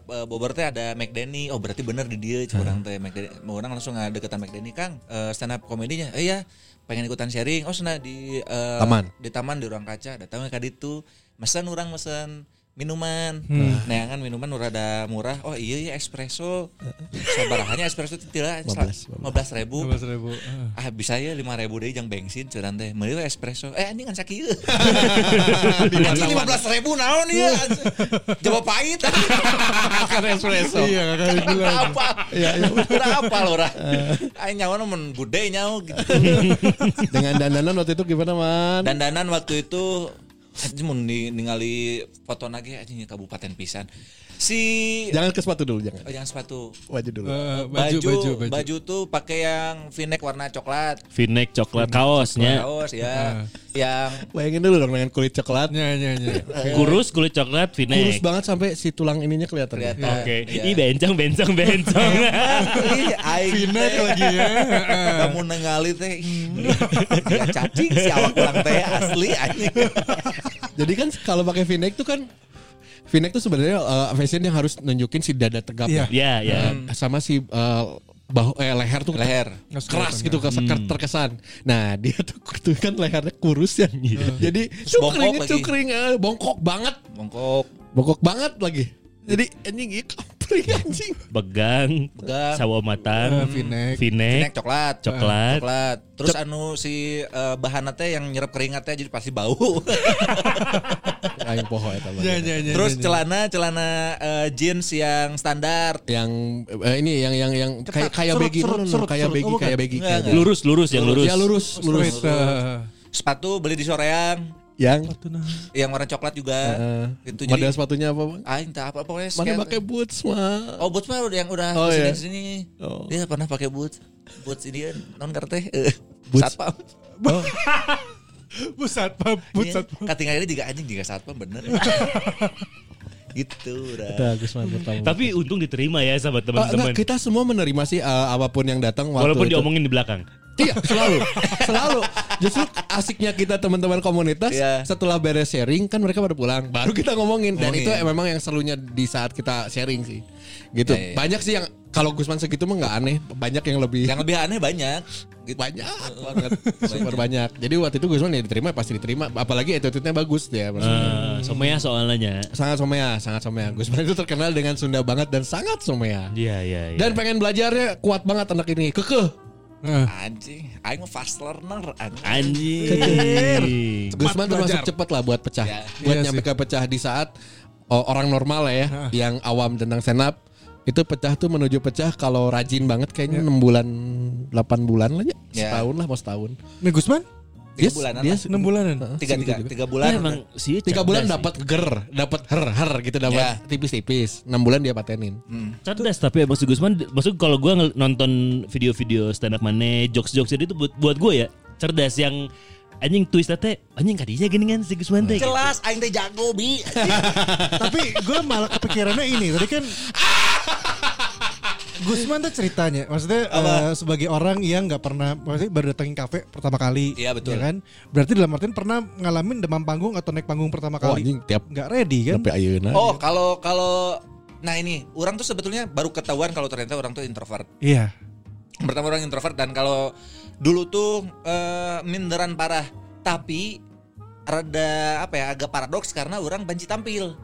uh, Bogor teh ada McDenny. Oh berarti bener di dia curang teh McDenny. Mau orang langsung ada deketan McDenny Kang uh, stand up komedinya. Eh ya pengen ikutan sharing. Oh sana di uh, Taman. Di taman di ruang kaca. Datang ke itu. Mesen orang mesen minuman. Nah kan minuman rada murah. Oh iya ya espresso. Sabarahannya espresso itu tidak 15, 15 ribu. 15 ribu. Ah bisa ya lima ribu deh yang bensin curang teh. Mending espresso. Eh ini kan sakit. Anjing lima belas ribu naon ya. Coba pahit. Makan espresso. Iya, bilang. Apa? Iya, iya. Berapa lo ora? Aing nyawa men gede nyawa gitu. Dengan dandanan waktu itu gimana man? Dandanan waktu itu mun di- ningali foto lagi anjing kabupaten pisan. Si Jangan ke sepatu dulu jangan. oh, yang sepatu Baju dulu. Eh, baju, baju, baju, baju tuh pakai yang v-neck warna coklat. V-neck coklat kaosnya. Kaos ya. Yang Bayangin dulu dong dengan kulit coklat. Nya, nya, nya. Kurus kulit coklat Kurus V-neck. banget sampai si tulang ininya kelihatan. kelihatan. Oke. Iya. Ih bencong bencong bencong. Ih, aing V-neck lagi ya. Kamu nengali teh ini gila cacing si awak ulang teh asli anjing. Jadi kan kalau pakai V-neck tuh kan V-neck tuh sebenarnya uh, fashion yang harus nunjukin si dada tegap Iya. ya. Ya ya. Eh, sama si uh, bahu eh leher tuh Leher. keras gitu kes- terkesan. Nah dia tuh, tuh kan lehernya kurus ya. Jadi bongkok cukring lagi. cukring eh, bongkok banget, Bongkok. bongkok banget lagi. Jadi anjing iya kapring anjing. Begang. Begang. Sawo matang. V-neck. V-neck. Snack coklat. Coklat. Coklat. Terus anu si eh, bahan teh yang nyerap keringatnya jadi pasti bau. Aing poho eta mah. Nya, nya, nya, Terus nya, nya. celana celana eh, jeans yang standar. Yang eh, ini yang yang yang kayak kayak begi, kayak begi, Oh, kayak begi. Enggak, kayak begi. Lurus lurus yang lurus. Ya lurus, lurus. Straight, eh. Sepatu beli di Soreang Yang yang warna coklat juga. eh, itu model jadi sepatunya apa, Bang? Aing tak apa pokoknya Mana pakai boots mah? Oh boots mah udah yang udah Oh, ke sini iya. ke sini. Oh. Dia pernah pakai boots. Boots ini non karte. Eh, Boots. Satpam. Pusat pam, pusat pam. Katingalnya juga anjing juga satpam bener. gitu. Tapi untung diterima ya sama Ah, enggak, teman-teman. kita semua menerima sih uh, apa pun yang datang waktu Walaupun itu. diomongin di belakang. Iya, selalu. selalu. Justru asiknya kita teman-teman komunitas Iya. setelah beres sharing kan mereka pada pulang. Baru kita ngomongin dan Ngomongin. itu memang yang serunya di saat kita sharing sih. Gitu. Iya, iya. Banyak sih yang kalau Gusman segitu mah nggak aneh, banyak yang lebih Yang lebih aneh banyak. Gitu. banyak banget. Super banyak. Jadi waktu itu Gusman ya diterima pasti diterima, apalagi attitude-nya bagus dia maksudnya. Eh, somea soalnya. Sangat somea, sangat somea. Gusman itu terkenal dengan Sunda banget dan sangat somea. Iya iya iya. Dan pengen belajarnya kuat banget anak ini, kekeh. Eh, Anjing, aing mah fast learner anjing. Anjing. Gusman termasuk cepet lah buat pecah. Ya. Buat Iya nyampe ke pecah di saat oh, orang normal lah ya, yang awam tentang up itu pecah tuh menuju pecah kalau rajin banget kayaknya enam bulan 8 bulan lah ya. Ya. Setahun lah mau setahun. Nih Gusman? Tiga bulanan dia lah. Enam bulanan. Tiga tiga tiga bulan. Nah, emang sih Tiga bulan sih. dapat ger, dapat her her gitu dapat Ya. tipis-tipis. Enam bulan dia patenin. cerdas tapi emang si Gusman maksud kalau gue nonton video-video stand up mana jokes-jokes itu buat buat gue ya cerdas yang anjing twist teh anjing kadinya gini kan si Gusman teh Jelas aing teh jago bi. Tapi gue malah kepikirannya ini tadi kan Gusman tuh ceritanya, maksudnya eh, sebagai orang yang nggak pernah, maksudnya baru datengin kafe pertama kali, Iya, betul. ya kan? Berarti dalam artian pernah ngalamin demam panggung atau naik panggung pertama Oh kali, anjing tiap nggak ready kan? ayeuna. Oh, kalau kalau nah ini orang tuh sebetulnya baru ketahuan kalau ternyata orang tuh introvert. Iya. Pertama orang introvert dan kalau dulu tuh eh, minderan parah. Tapi rada apa ya agak paradoks karena orang benci tampil.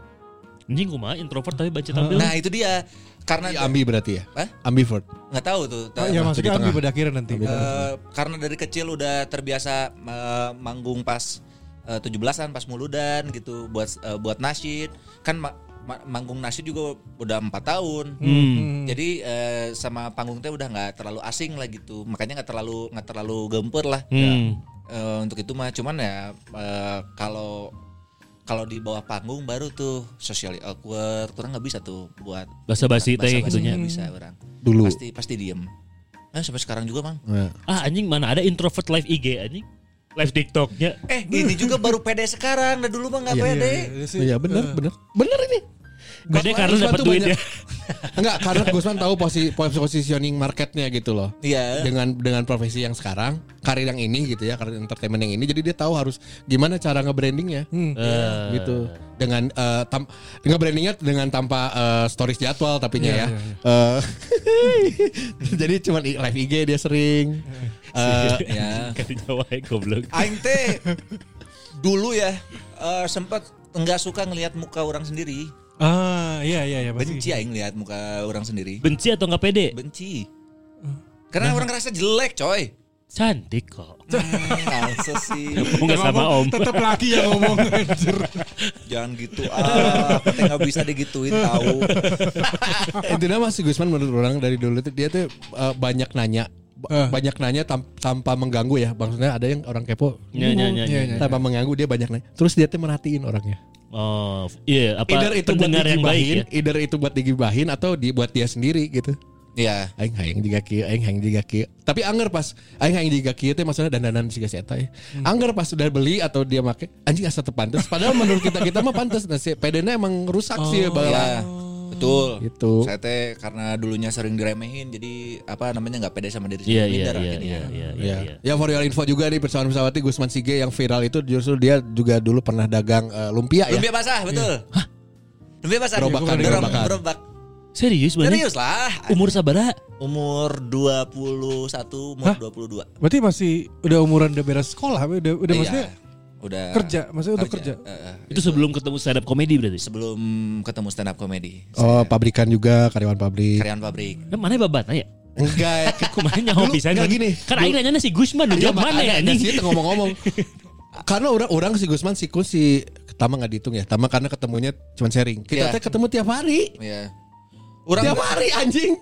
Anjing kumaha introvert tapi baca tampil. Nah itu dia karena Iya, ambi berarti ya? Hah? Ambivert. nggak tahu tuh. Oh, ya maksudnya tengah. pada akhirnya nanti. Eh, karena dari kecil udah terbiasa eh, manggung pas eh, 17-an pas muludan gitu buat eh, buat nasyid kan manggung nasyid juga udah empat tahun Hmm. jadi eh, sama panggung teh udah nggak terlalu asing lah gitu makanya nggak terlalu nggak terlalu gemper lah Hmm. Eh, untuk itu mah cuman ya eh, kalau kalau di bawah panggung baru tuh socially awkward orang nggak bisa tuh buat Basa-basi teh basa-basi gitunya. nggak bisa orang Dulu. pasti pasti diem nah sampai sekarang juga mang Nah. Ah anjing mana ada introvert live IG anjing. Live TikToknya. Eh ini juga baru pede sekarang, nah dulu mah nggak Iya, pede. Iya benar, benar. Benar ini. Beda karena Gusman dapat tuh duit banyak- ya. Enggak, karena Gusman tahu posi positioning marketnya gitu loh. Iya. Dengan dengan profesi yang sekarang, karir yang ini gitu ya, karir entertainment yang ini, jadi dia tahu harus gimana cara nge-brandingnya. Eh, gitu dengan eh, tam nge-brandingnya dengan tanpa eh, stories jadwal tapinya Iya, ya. iya, Eh, jadi cuman i- live IG dia sering. Eh, Ya. Jawa goblok. Aing teh dulu ya eh, sempat nggak suka ngelihat muka orang sendiri. Ah, iya iya iya pasti. Benci aing lihat muka orang sendiri. Benci atau nggak pede? Benci. Karena orang ngerasa jelek, coy. Cantik kok. Masa sih? Ngomong nggak sama om. Tetap laki yang ngomong anjir. Jangan gitu ah, teh nggak bisa digituin tahu. intinya masih Gusman menurut orang dari dulu tuh dia tuh eh, banyak nanya Eh. banyak nanya tam- tanpa mengganggu ya maksudnya ada yang orang kepo nya, Iya, nya. iya. tanpa mengganggu dia banyak nanya terus dia tuh merhatiin orangnya Oh, iya apa either itu buat pendengar yang baik digibahin ya. either itu buat digibahin atau dibuat dia sendiri gitu. Iya. aing hayang jiga kieu aing hayang jiga kieu tapi anger pas aing hayang jiga kieu teh maksudnya dandanan siga si eta ya. Anger pas udah beli atau dia make anjing asa teu pantes padahal menurut kita kita mah pantes. Nah si PD-nya emang rusak sih ya Iya. Betul. Gitu. Saya teh karena dulunya sering diremehin jadi apa namanya nggak pede sama diri Iya sendiri. iya minder iya akhirnya. iya iya Ya. iya. ya for your info juga nih pesawat pesawati Gusman Sige yang viral itu justru dia juga dulu pernah dagang eh, lumpia ya. Lumpia basah, betul. Hah? Lumpia basah. Gerobakan, Gerobak- gerobakan. gerobak. Serius banget? Serius lah. Umur sabara? Umur 21, umur 22. Berarti masih udah umuran udah beres sekolah, udah udah Iya, maksudnya udah kerja, maksudnya udah kerja. Eh, eh. Itu sebelum ketemu stand up comedy berarti? sebelum ketemu stand up comedy. Oh, pabrikan juga karyawan pabrik. Karyawan pabrik. Nah, mana babat ya? Enggak, Dulu pisan? nggak gini. Kan aing nanya si Gusman, lu Iya, jawab mana ya anjing? sih itu ngomong-ngomong. karena orang-orang si Gusman si Kun si Tama nggak dihitung ya. Tama karena ketemunya cuma sharing. Kita Iya. teh ketemu tiap hari. Iya. Orang Tiap hari anjing.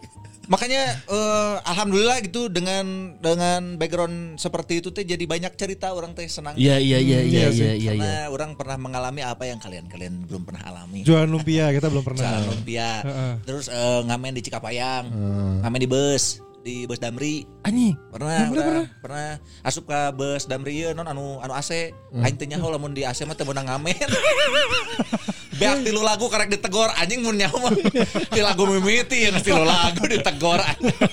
Makanya eh, alhamdulillah gitu dengan dengan background seperti itu teh jadi banyak cerita orang teh senang. Iya iya iya iya Iya sih. iya iya. Karena iya. orang pernah mengalami apa yang kalian-kalian belum pernah alami. Jualan lumpia kita belum pernah. Jalan lumpia. Heeh. Terus eh, ngamen di Cikapayang. Ngamen di bus, di bus Damri. Anjing. Pernah, pernah, pernah, asup ke bus Damri ieu non anu anu AC. Aing teh nyaho lamun di AC mah teu meunang ngamen. Beak tilu lagu karek ditegor anjing mun nyaho mah. Ti lagu mimiti yang tilu lagu ditegor anjing.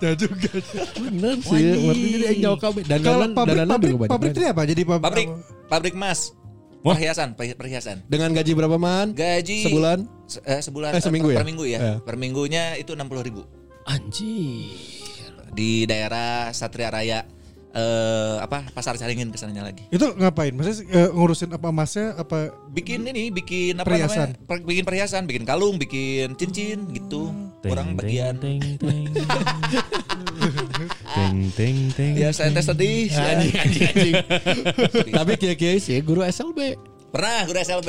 Ya juga. Bener sih. Berarti jadi aing nyawa kabeh. Dan Kalau pabrik pabrik pabrik itu apa? Jadi pabrik Pabrik pabrik emas. Wah. Perhiasan, perhi- perhiasan. Dengan gaji berapa man? Gaji Sebulan? se- eh, sebulan Eh, seminggu per, ya? per minggu ya. Eh. Per minggunya itu 60 ribu Anjing. di daerah Satria Raya eh apa Pasar Caringin ke sananya lagi. itu ngapain? Maksudnya eh, ngurusin apa emasnya apa bikin ini bikin apa Perhiasan. namanya Per- bikin perhiasan bikin kalung bikin cincin gitu orang bagian Teng teng. Teng teng teng. ya saya tes sedih Anjing anjing anjing. Tapi kia-kia sih guru SLB. pernah gue SLB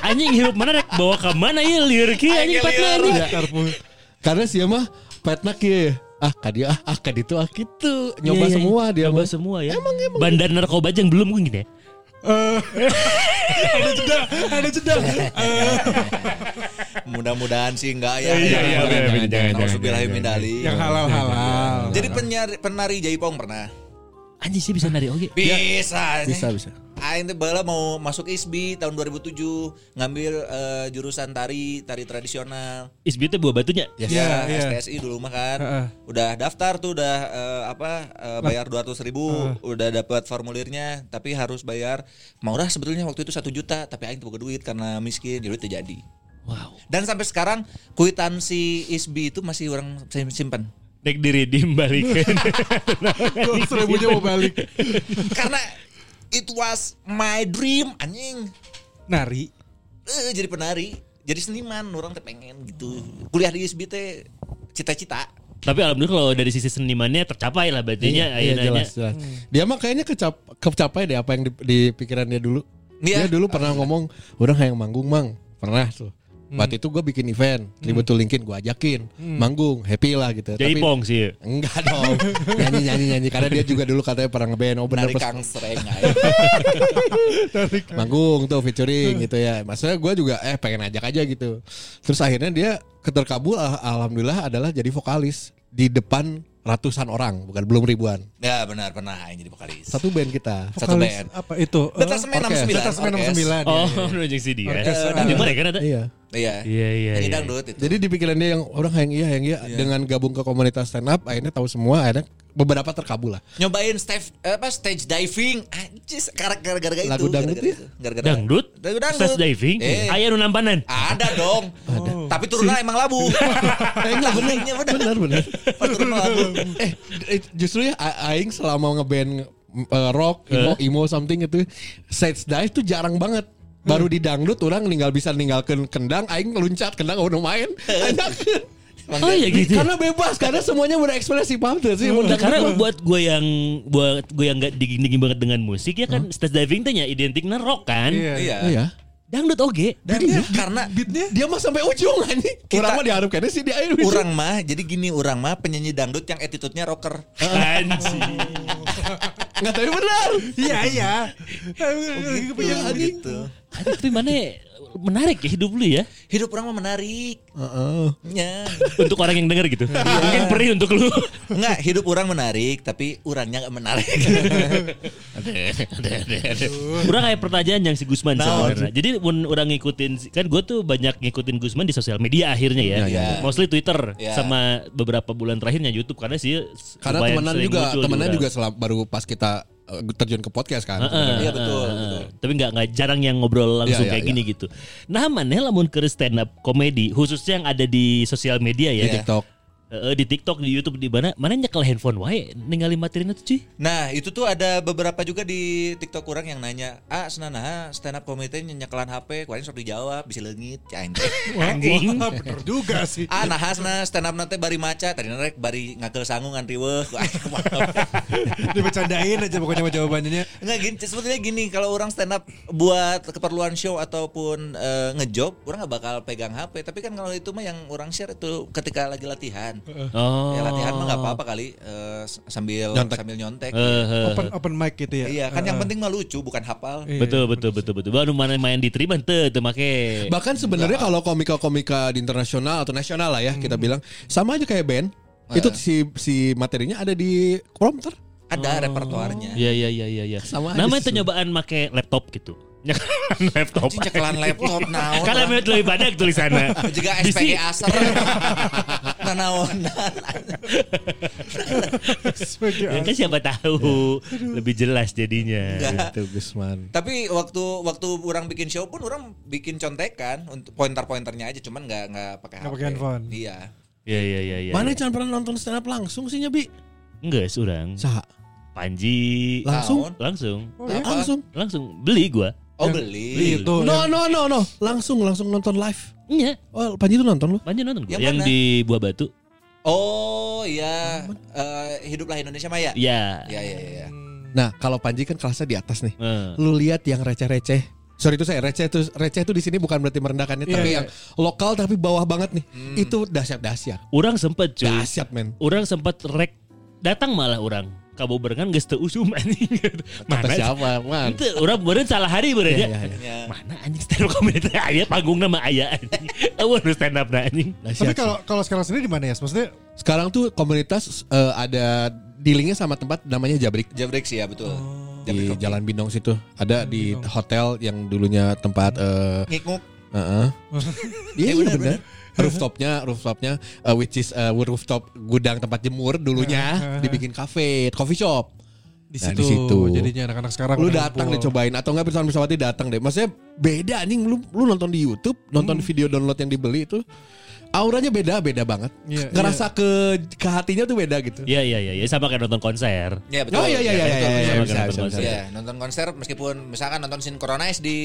Anjing hirup mana rek bawa ke mana ya liur ki anjing patna anjing. Karena sih mah petnak ya. Ah kadi ah ah kadi itu ah gitu. Nyoba Iya, iya, semua dia Nyoba semua ya. Emang emang. Bandar narkoba aja yang belum gue gini ya. ada jeda, ada jeda. mudah-mudahan sih enggak ya Iya, iya, iya. Yang halal-halal. jadi penyari, penari Jaipong pernah Anjing sih bisa nari oke. bisa Bisa bisa. Aing teh bala mau masuk ISBI tahun 2007 ngambil eh, jurusan tari tari tradisional Isbi teh buah batunya. Yes. Iya, Ya, iya. STSI dulu mah kan. Heeh. Udah daftar tuh udah eh, apa eh, bayar 200 ribu, udah dapat formulirnya, tapi harus bayar murah sebetulnya waktu itu satu juta, tapi aing tuh boga duit karena miskin, jadi itu jadi. Wow. Dan sampai sekarang kuitansi ISBI itu masih orang sim- simpan. Dek diri dim balikin. Seribunya mau balik. karena it was my dream anjing. Nari. Eh jadi penari, jadi seniman, orang teh pengen gitu. Kuliah di ISB teh cita-cita. Tapi alhamdulillah kalau dari sisi senimannya tercapai lah berartinya Iya, ayeuna jelas, jelas. Dia mah kayaknya kecap, kecapai deh apa yang di, di pikiran dia dulu. Iya. Dia dulu pernah ngomong, orang yang manggung mang, pernah tuh. Waktu itu gue bikin event, ribut tuh linkin gue ajakin, manggung, happy lah gitu. Jadi pong sih. enggak dong, nyanyi nyanyi nyanyi karena dia juga dulu katanya pernah ngeband, oh pas Kang Sreng manggung tuh featuring gitu ya. Maksudnya gue juga eh pengen ajak aja gitu. Terus akhirnya dia keterkabul al- alhamdulillah adalah jadi vokalis di depan ratusan orang, bukan belum ribuan. ya benar pernah aing jadi vokalis. Satu band kita. Satu Vokalis band. Apa itu? Detasemen orkes. 69. Detasemen orkes. 69. Oh, ya, ya. nunjuk CD ya. Mana kan ada? Iya. Iya. Iya iya Nyanyi iya. dangdut itu. Jadi di pikiran dia yang orang yang iya yang iya dengan gabung ke komunitas stand up akhirnya tahu semua akhirnya beberapa terkabul lah. nyobain stage apa stage diving anjis gara-gara itu Lagu dangdut gara-gara ya? itu. gara-gara Dangdut? Lagu dangdut Stage diving? eh, Aya nu nampanan. ada dong tapi turunnya emang labu Eh, enggak bener, bener. bener bener. Pas turun labu eh eh, justru ya aing selama ngeband eh, rock, emo, emo something itu stage dive tuh jarang banget. Baru di dangdut orang ninggal bisa ninggalkan kendang, aing loncat kendang udah main. Oh iya gitu. ya? Karena bebas, karena semuanya berekspresi paham tuh sih. dangdut karena buat gue yang buat gue yang nggak dingin banget dengan musik ya kan stage diving teh nya identiknya rock kan. Iya. iya Iya. Dangdut oge. Iya, karena Beatnya Dia mah sampai ujung anjing. Kita- Orang mah diharap kayaknya sih di air ujung. orang mah jadi gini orang mah penyanyi dangdut yang attitude-nya rocker Anjing. Enggak tapi benar. Iya iya. Iya, gitu Aduh, tapi mana menarik ya hidup lu ya hidup orang mah menarik Heeh. Ya. untuk orang yang denger gitu. Mungkin perih untuk lu. Enggak, hidup orang menarik tapi orangnya enggak menarik. Kurang kayak pertanyaan yang si Gusman Nah, sebenarnya. Jadi mun orang ngikutin kan gue tuh banyak ngikutin Gusman di sosial media akhirnya ya. Iya, iya. Mostly Twitter Iya. sama beberapa bulan terakhirnya YouTube karena sih Karena temenan juga, temenan orang. juga selam, baru pas kita terjun ke podcast kan. Iya, betul, heeh, betul. Tapi nggak nggak jarang yang ngobrol langsung Iya, iya, kayak gini gitu. Nah, mana lamun ke stand up komedi khususnya yang ada di sosial media ya, Di TikTok. Heeh, di TikTok, di YouTube, di mana? Mana nyekel handphone wae ninggalin materi itu cuy. Nah itu tuh ada beberapa juga di TikTok orang yang nanya Ah senana stand up comedy nyekelan HP Kuarin sok dijawab bisa leungit Cain teh Anjing. Wah, bener juga sih. Ah nahasna stand up nanti bari maca Tadi rek bari ngakel sangu ngan riweuh Dibecandain aja pokoknya jawabannya. Enggak gini sebetulnya gini Kalau orang stand up buat keperluan show Ataupun eh, ngejob Orang gak bakal pegang HP Tapi kan kalau itu mah yang orang share itu Ketika lagi latihan Oh. Ya latihan mah gak apa-apa kali eh, Sambil Nyontek. sambil nyontek Eh, eh. Open open mic gitu ya. Iya kan yang penting mah lucu bukan hafal Iya. Betul betul betul betul. Baru mana main diterima teu teu make. Bahkan sebenarnya kalau komika-komika di internasional atau nasional lah ya kita bilang sama aja kayak band. Itu si si materinya ada di prompter. Ada repertoarnya Iya iya iya iya iya. Namanya sih. tuh nyobaan make laptop gitu. Nyekalan laptop. Anjing laptop naon Kan lebih lebih banyak tulisannya. juga. SPG aser nah naonan Sebagai Ya kan siapa tahu lebih jelas jadinya. Itu Gusman. tapi waktu waktu orang bikin show pun orang bikin contekan untuk pointer-pointernya aja cuman nggak nggak pakai Nggak HP pakai handphone. iya Iya iya iya iya. Mana jangan pernah nonton stand up langsung sih Nyabi? Enggak, surang. Saha? Panji Langsung? Langsung Oh, ya? Apa? Langsung. langsung beli gua. Oh Yang- beli Itu. No no no no, langsung langsung nonton live. Iya, Oh, Panji tuh nonton lu? Panji nonton gua. Yang Yang, di Buah Batu. oh iya Eh, hiduplah Indonesia Maya Iya. ya ya ya Nah, kalau Panji kan kelasnya di atas nih. Eh. Lu lihat yang receh-receh. Sorry itu saya receh itu receh itu di sini bukan berarti merendahkannya, Iya, tapi iya. yang lokal tapi bawah banget nih. Itu dahsyat-dahsyat. Orang sempet cuy. Dahsyat men. Orang sempat rek datang malah orang kaboberengan geus teu usum anjing. Kata siapa, man? Itu orang beren salah hari beren Iya, ya. iya, iya. Ya. Mana anjing stand up comedy teh aya panggung nama aya anjing. Eueuh stand up na anjing. Dahsyat Tapi kalau kalau sekarang sendiri di mana ya? Maksudnya Sekarang tuh komunitas eh, ada dealingnya sama tempat namanya Jabrik Jabrik sih ya betul di Jabrik Kopi. Jalan Bindong situ. Ada di hotel yang dulunya tempat eh ngikmuk Heeh. Iya Eh, iya benar. Rooftopnya, rooftopnya, uh, which is uh, rooftop gudang tempat jemur dulunya dibikin cafe, coffee shop. di Nah, situ, di situ. jadinya anak-anak sekarang Lu datang deh cobain atau enggak Pirsawati datang deh. Maksudnya beda anjing lu lu nonton di YouTube, nonton video download yang dibeli itu auranya beda beda banget. Iya, Ngerasa ke ke hatinya tuh beda gitu. Iya iya iya, Ya, sama kayak nonton konser. Ya betul. Oh iya iya iya iya, iya, iya. Iya, nonton konser meskipun misalkan nonton synchronize di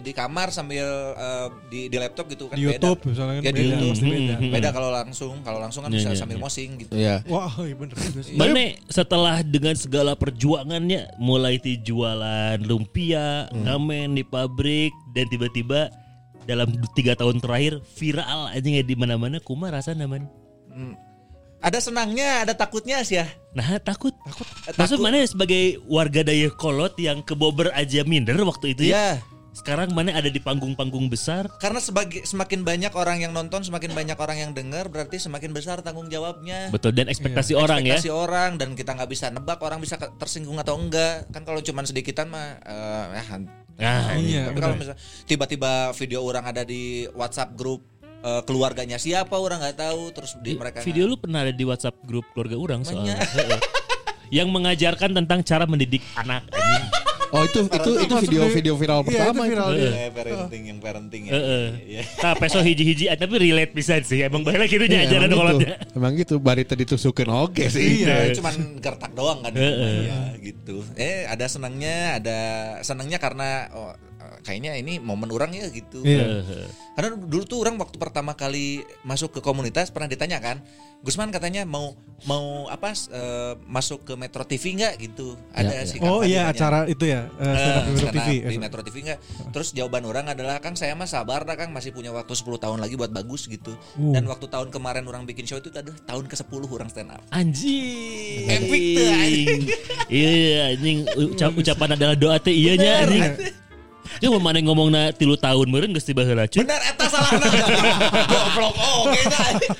di kamar sambil eh, di di laptop gitu kan Di beda. YouTube misalnya kan Ya, di beda, YouTube. pasti beda. Hmm. Beda kalau langsung, kalau langsung kan Iya, bisa iya, sambil iya. mosing gitu. Iya. Wah, iya bener. Mana setelah dengan segala perjuangannya mulai ti jualan lumpia, ngamen di pabrik dan tiba-tiba dalam tiga tahun terakhir viral aja nggak di mana-mana kuma rasa naman. Hmm. Ada senangnya, ada takutnya sih ya. Nah takut. Takut. Maksud mana sebagai warga daya kolot yang kebober aja minder waktu itu ya? Iya. Sekarang mana ada di panggung-panggung besar? Karena sebagai semakin banyak orang yang nonton, semakin banyak orang yang dengar, berarti semakin besar tanggung jawabnya. Betul dan ekspektasi orang ya. ekspektasi orang dan kita nggak bisa nebak orang bisa tersinggung atau enggak kan kalau cuman sedikitan mah eh, ya, Nah, Iya, tapi kalau misalnya tiba-tiba video orang ada di WhatsApp grup eh, keluarganya siapa orang nggak tahu terus di mereka video lu pernah ada di WhatsApp grup keluarga orang soalnya. Yang mengajarkan tentang cara mendidik anak. Oh itu itu itu video di- video viral Iya, pertama. itu viral. Eh, parenting yang parenting ya. Heeh. Iya. Nah, peso hiji-hiji tapi relate bisa sih. Emang balik gitu Iya, ajaran emang kolotnya. gitu. Emang gitu barita ditusukin oke sih. Iya, cuman gertak doang kan. Heeh. Ya, gitu. Eh, ada senangnya, ada senangnya karena oh, eh, kayaknya ini momen orang ya gitu. Iya. Heeh. Karena dulu tuh orang waktu pertama kali masuk ke komunitas pernah ditanya kan, Gusman katanya mau mau apa eh, masuk ke Metro TV nggak gitu? Ada Ya, sih. Oh iya kampanyenya. acara itu ya. eh, Eh, di stand up TV. di Metro TV nggak? Terus jawaban orang adalah Kang saya mah sabar dah Kang masih punya waktu 10 tahun lagi buat bagus gitu. Uh. Dan waktu tahun kemarin orang bikin show itu adalah tahun ke-10 orang stand up. Anjing. Epic tuh, anjing. Iya anjing ucap, ucapan adalah doa teh iya nya anjing. Ya mau mana ngomong na tilu tahun meureun geus tiba heula cuy. Benar eta salahna. Goblok oh kayaknya.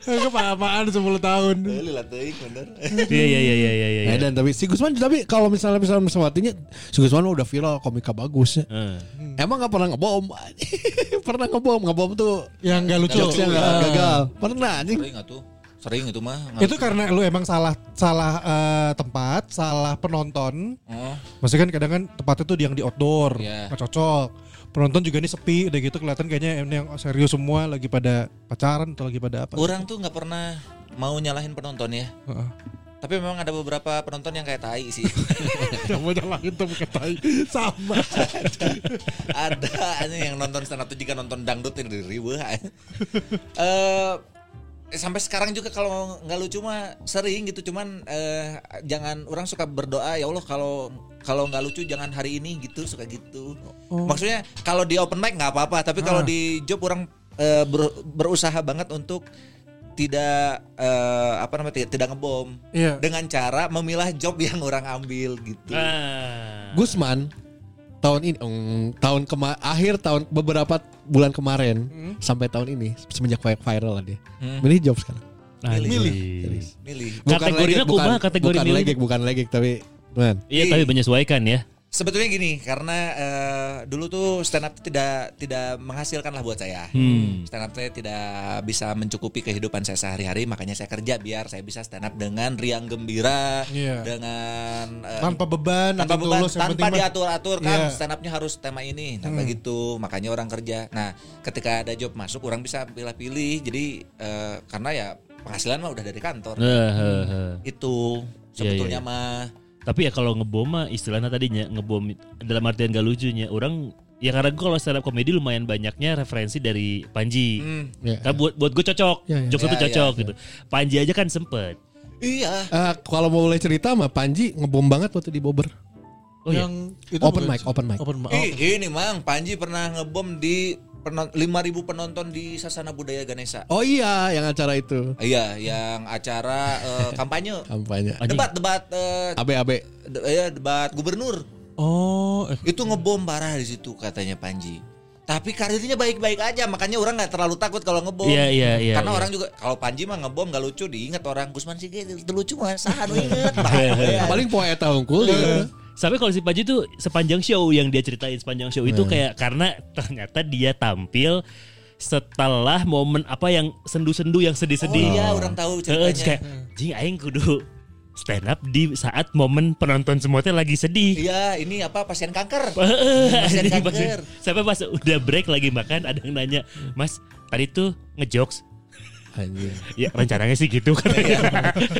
Kepamaan 10 tahun. Heuli lah teuing bener. Iya iya iya iya iya iya. Dan tapi si Gusman tapi kalau misalnya misalnya mesawatinya si Gusman udah viral komika bagus ya. Heeh. Emang gak pernah ngebom Pernah ngebom Ngebom tuh Yang gak lucu. Jokesnya gak Ah. gagal Pernah anjing Sering atuh. Sering itu mah. Itu karena lu emang salah salah eh, tempat, salah penonton. Oh. Maksudnya kan kadang kan tempatnya tuh yang di outdoor, Iya. nggak cocok. Penonton juga nih sepi, udah gitu kelihatan kayaknya ini yang serius semua lagi pada pacaran atau lagi pada apa. Orang tuh nggak pernah mau nyalahin penonton ya. Heeh. Tapi memang ada beberapa penonton yang kayak tai sih. Coba nyalahin tuh bukan tai. Sama. ada yang nonton stand up tuh jika nonton dangdut yang riweuh. Eh sampai sekarang juga kalau nggak lucu mah sering gitu cuman eh, jangan orang suka berdoa ya Allah kalau kalau nggak lucu jangan hari ini gitu suka gitu maksudnya kalau di open mic nggak apa-apa tapi kalau Ah. di job orang eh, ber- berusaha banget untuk tidak eh, apa namanya tidak, tidak ngebom Iya. dengan cara memilah job yang orang ambil gitu Ah. Gusman tahun ini mm, tahun kema akhir tahun beberapa bulan kemarin sampai tahun ini semenjak vi- viral lah dia Hmm. milih job sekarang Milih. milih Kategorinya legek, bukan, kumaha kategori bukan milih? legek bukan legek tapi man. Iya tapi menyesuaikan ya. Sebetulnya gini, karena eh, dulu tuh stand up tidak tidak menghasilkan lah buat saya. Hmm. Stand up saya tidak bisa mencukupi kehidupan saya sehari-hari, makanya saya kerja biar saya bisa stand up dengan riang gembira, Iya. dengan eh, Tanpa beban, tanpa beban, tulus, tanpa diatur-atur kan Iya. stand upnya harus tema ini, tanpa gitu, makanya orang kerja. Nah, ketika ada job masuk, orang bisa pilih-pilih. Jadi eh, karena ya penghasilan mah udah dari kantor. Heh, heh, heh. Itu Iya, sebetulnya iya. mah. Tapi ya kalau ngebom mah istilahnya tadinya ngebom dalam artian gak lucunya orang ya karena gue kalau stand up komedi lumayan banyaknya referensi dari Panji. Hmm, Ya. Kan buat buat gue cocok, Ya, ya. jokes itu Ya, cocok ya. gitu. Panji aja kan sempet. iya. Eh, kalau mau mulai cerita mah Panji ngebom banget waktu di Bobber Oh iya. yang itu Open mic, open mic. Open mic. Ih, ini mang Panji pernah ngebom di penon- 5000 penonton di Sasana Budaya Ganesha. Oh iya yang acara itu Iya, yang acara eh, kampanye. kampanye Anjing. Debat debat eh, AB AB de- ya, debat gubernur. Oh, eh, Itu ngebom parah di situ katanya Panji. Tapi karirnya baik-baik aja, makanya orang nggak terlalu takut kalau ngebom. Iya, iya, iya, Karena iya. orang juga kalau Panji mah ngebom nggak lucu, diingat orang Gusman sih itu lucu mah, sah nu inget. Bahaya. paling poe eta unggul gitu. Sampai kalau si Panji tuh sepanjang show yang dia ceritain sepanjang show itu Hmm. kayak karena ternyata dia tampil setelah momen apa yang sendu-sendu yang Oh sedih-sedih. iya, orang tahu ceritanya. kayak jing aing kudu stand up di saat momen penonton semua teh lagi sedih. Iya, ini apa pasien kanker. Pasien kanker. Sampai pas udah break lagi makan ada yang nanya, "Mas, tadi tuh ngejokes Anjing. Ya rencananya sih gitu kan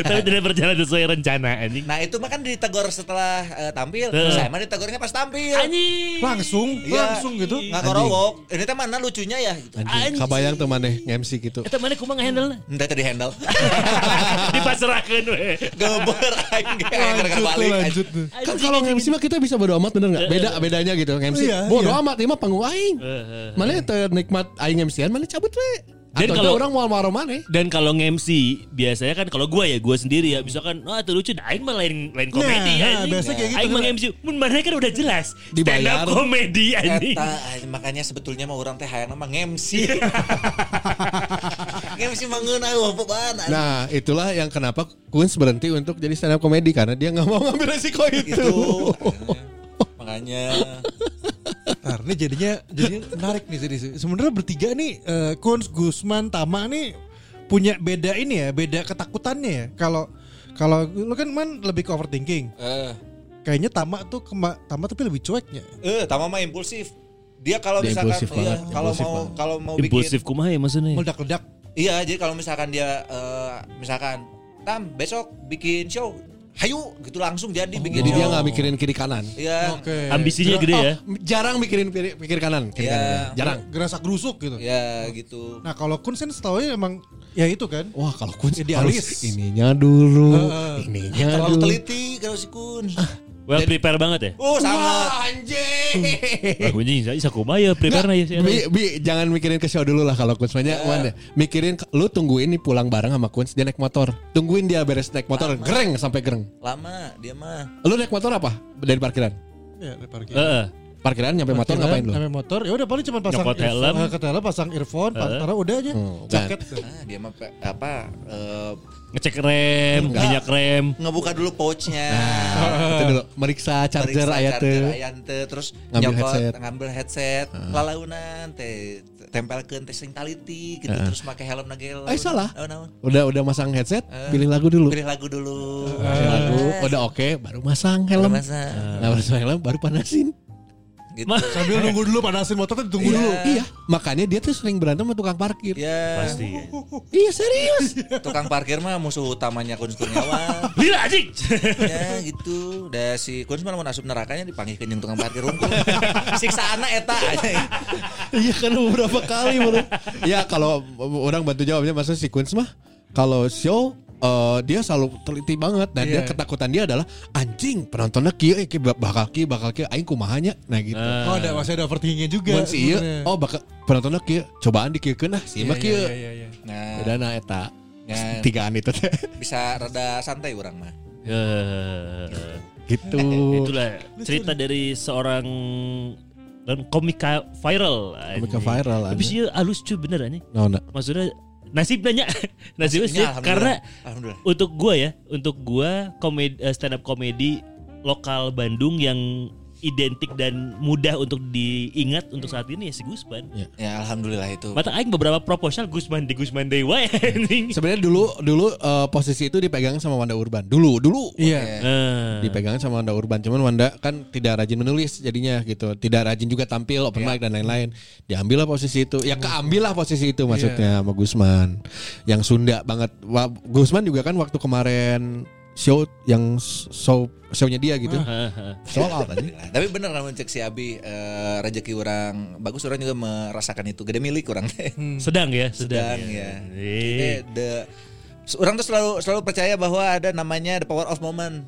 Tapi tidak berjalan sesuai rencana anjing Nah itu mah kan ditegur setelah eh, tampil. Heeh. Saya mah ditegurnya pas tampil. Anjing Langsung, Iya. langsung gitu. Nggak korowok. Ini teh mana lucunya ya? Gitu. Anjing. Kabayang tuh maneh nge-MC gitu. Eta mana kumaha nge-handle Entah tadi handle. Dipasrahkeun we Geber aing balik. lanjut. Kan kalau nge-MC mah kita bisa bodo amat bener nggak? Beda bedanya gitu nge-MC. Iya, bodo iya. amat, ini mah panggung aing. Mana ternikmat aing MC-an, mana cabut we. Dan Atau kalau- orang mau marah mana? Dan kalau nge-MC biasanya kan kalau gua ya gua sendiri ya misalkan ah itu lucu nah, aing mah lain lain komedi Nah, anjing. biasa kayak gitu Aing mah kan. nge-MC mun mana kan udah jelas stand Dibayar. up komedi anjing. Aing, makanya sebetulnya mah orang teh hayang mah ngemsi. ngemsi mah ngeunah wah beban. anjing. Nah, itulah yang kenapa Kunz berhenti untuk jadi stand up comedy karena dia nggak mau ngambil resiko itu. Itu. Makanya Nah, ini jadinya jadinya menarik nih sini. Sebenarnya bertiga nih eh, Kunz, Gusman, Tama nih punya beda ini ya, beda ketakutannya ya. Kalau kalau lu kan man lebih ke overthinking. eh Kayaknya Tama tuh kema, Tama tapi lebih cueknya. eh Tama mah impulsif. Dia kalau misalkan impulsif iya, banget, kalau impulsif mau banget. kalau mau Impulsif bikin kumaha ya maksudnya? Meledak-ledak. Iya, jadi kalau misalkan dia eh, misalkan Tam besok bikin show, hayu gitu langsung jadi bikin Jadi show. dia nggak mikirin kiri kanan. Iya. Oke. Ambisinya gede ya. Oh, jarang mikirin pikir, pikir kanan, kiri Iya. kanan. Jarang. Gerasak gerusuk gitu. Ya gitu. Nah kalau Kunz kan setahu emang ya itu kan. Wah kalau Kunz Idealis. harus ininya dulu, Heeh. ininya Terlalu dulu. teliti kalau si Kun. Well prepare banget ya. Oh sama. anjing. Aku anjing saya kumaha ya prepare na ya si Bi, Bi, jangan mikirin ke show dulu lah kalau Kunz banyak mana. Mikirin lu tungguin nih pulang bareng sama Kunz dia naik motor. Tungguin dia beres naik motor, gereng sampai gereng. Lama dia mah. Lu naik motor apa? Dari parkiran. Ya, dari parkir. Heeh. Parkiran nyampe motor ngapain lu? Sampai motor ya udah paling cuma pasang Nyopot helm. ke helm, pasang earphone, pas- taruh udah aja. Hmm, Jaket. Ah, dia mah apa eh, Ngecek rem, minyak rem. ngebuka dulu pouchnya. Itu dulu meriksa charger ayat teh. terus Ngambil nyokot, headset. ngambil headset, lalaunan teh tempelkeun teh sing taliti gitu terus make helm nage. Eh, salah. Oh, naon? Udah udah masang headset, pilih lagu dulu. Pilih lagu dulu. Pilih lagu, udah oke, baru masang helm. Masa Nah, baru masang helm, baru panasin. Gitu. Sambil nunggu dulu panasin motor tuh tunggu Iya. dulu. Iya, makanya dia tuh sering berantem sama tukang parkir. Ya, Pasti. ya. Iya serius. tukang parkir mah musuh utamanya Kun Kurniawan. Lila anjing. ya gitu. Da si Kun mah mau asup nerakanya dipanggilkeun jeung tukang parkir unggul. Siksa anak eta Iya kan beberapa kali baru. Ya kalau orang bantu jawabnya maksudnya si Kunz mah kalau show eh, dia selalu teliti banget dan dia Iya. ketakutan dia adalah anjing penontonnya kieu eh, kieu bakal kieu bakal kieu aing kumahanya nah gitu. Oh, ada masih ada overthinkingnya juga. Mun si ieu sebenarnya. oh bakal penontonnya kieu cobaan dikieukeun nah si Iya, mah iya, kieu. iya, iya, iya. Nah, Beda na eta. Ya. Tigaan itu teh. bisa rada santai orang mah. Eh, gitu. Itulah cerita dari seorang dan komika viral. Komika viral, Tapi sih halus cuy bener. Nah, nah. Maksudnya nasib nasibnya sih alhamdulillah. karena alhamdulillah. untuk gua ya, untuk gua komedi stand up komedi lokal Bandung yang identik dan mudah untuk diingat untuk saat ini ya si Gusman. Ya alhamdulillah itu. Mata aing beberapa proposal Gusman di Gusman Dewa ya. Sebenarnya dulu dulu eh, posisi itu dipegang sama Wanda Urban. Dulu, dulu. Iya. Eh, dipegang sama Wanda Urban cuman Wanda kan tidak rajin menulis jadinya gitu tidak rajin juga tampil open mic dan lain-lain diambil lah posisi itu ya keambil lah posisi itu maksudnya sama Gusman yang Sunda banget Wah, Gusman juga kan waktu kemarin show yang show shownya dia gitu sold out aja Alhamdulillah. Tapi bener namun cek si Abi eh, rezeki orang bagus orang juga merasakan itu gede milik orang teh. sedang ya, sedang, Sedang ya. Eh, Eh, the orang tuh selalu selalu percaya bahwa ada namanya the power of moment.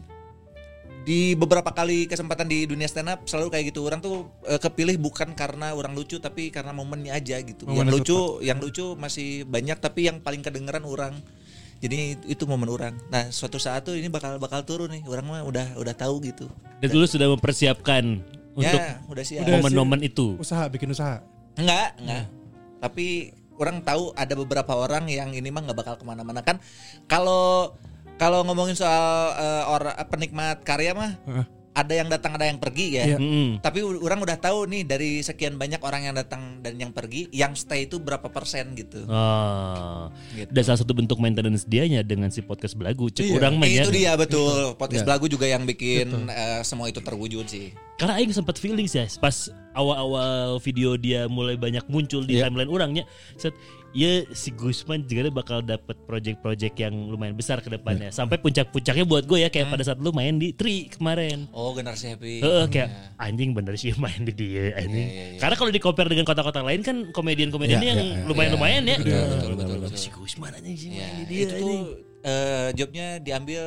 Di beberapa kali kesempatan di dunia stand up selalu kayak gitu. Orang tuh eh, kepilih bukan karena orang lucu tapi karena momennya aja gitu. Momennya yang lucu, yang lucu masih banyak tapi yang paling kedengeran orang. Jadi itu momen orang. Nah, suatu saat tuh ini bakal bakal turun nih. Orang mah udah udah tahu gitu. Dan dulu sudah mempersiapkan untuk ya, udah siap. Udah momen-momen itu. Usaha bikin usaha. Enggak, enggak. Tapi orang tahu ada beberapa orang yang ini mah nggak bakal ke mana-mana kan. Kalau kalau ngomongin soal eh, orang penikmat karya mah, Heeh. Ada yang datang ada yang pergi ya. Iya. Mm-mm. Tapi orang udah tahu nih dari sekian banyak orang yang datang dan yang pergi, yang stay itu berapa persen gitu. Oh. Gitu. Dan salah satu bentuk maintenance dianya dengan si podcast belagu. Cek Iya. orang mah ya. itu dia betul. Podcast Belagu juga yang bikin eh, semua itu terwujud sih. Karena Aing sempat feelings ya pas awal-awal video dia mulai banyak muncul di Iya. timeline orangnya. Set, ya si Gusman juga bakal dapat project-project yang lumayan besar ke depannya. Sampai puncak-puncaknya buat gue ya kayak pada saat lu main di Tri kemarin. Oh, generasi happy. Heeh, kayak anjing bener sih main di dia anjing. iya, iya. Karena kalau di compare dengan kota-kota lain kan komedian-komedian Iya, yang iya, iya. lumayan-lumayan ya. Betul, betul, betul, betul. Si Gusman anjing sih Ya, main di dia itu tuh eh, jobnya diambil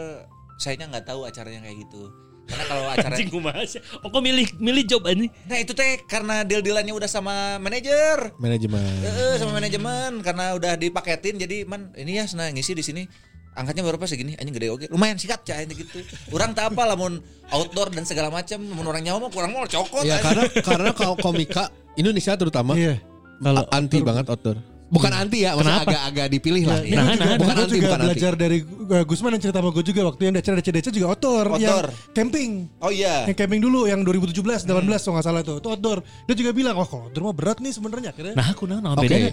sayanya nggak tahu acaranya kayak gitu. Karena kalau acara Anjing kumaha sih. Oh kok milih milih job anjing. Nah, itu teh karena deal-dealannya udah sama manajer. Manajemen. Eh, sama manajemen karena udah dipaketin jadi man ini ya senang ngisi di sini angkatnya berapa segini anjing gede oke lumayan sikat cah ini gitu orang tak apa lamun outdoor dan segala macam lamun orang nyawa mah kurang mau cokot Ya anjing. karena karena kalau komika Indonesia terutama Iya. kalau anti banget outdoor. Bukan anti ya, maksudnya Kenapa? agak-agak dipilih lah. Ini Nah, juga, nah, bukan gua anti, juga bukan anti. belajar dari uh, Gusman yang cerita sama gue juga waktu yang DC DC DC juga outdoor, Outdoor. yang camping. oh iya Yang camping dulu yang 2017 18 kalau nggak salah tuh. Itu outdoor. Dia juga bilang, "Wah, kalau outdoor mah berat nih sebenarnya." Akhirnya Nah aku nah, nah Oke. bedanya.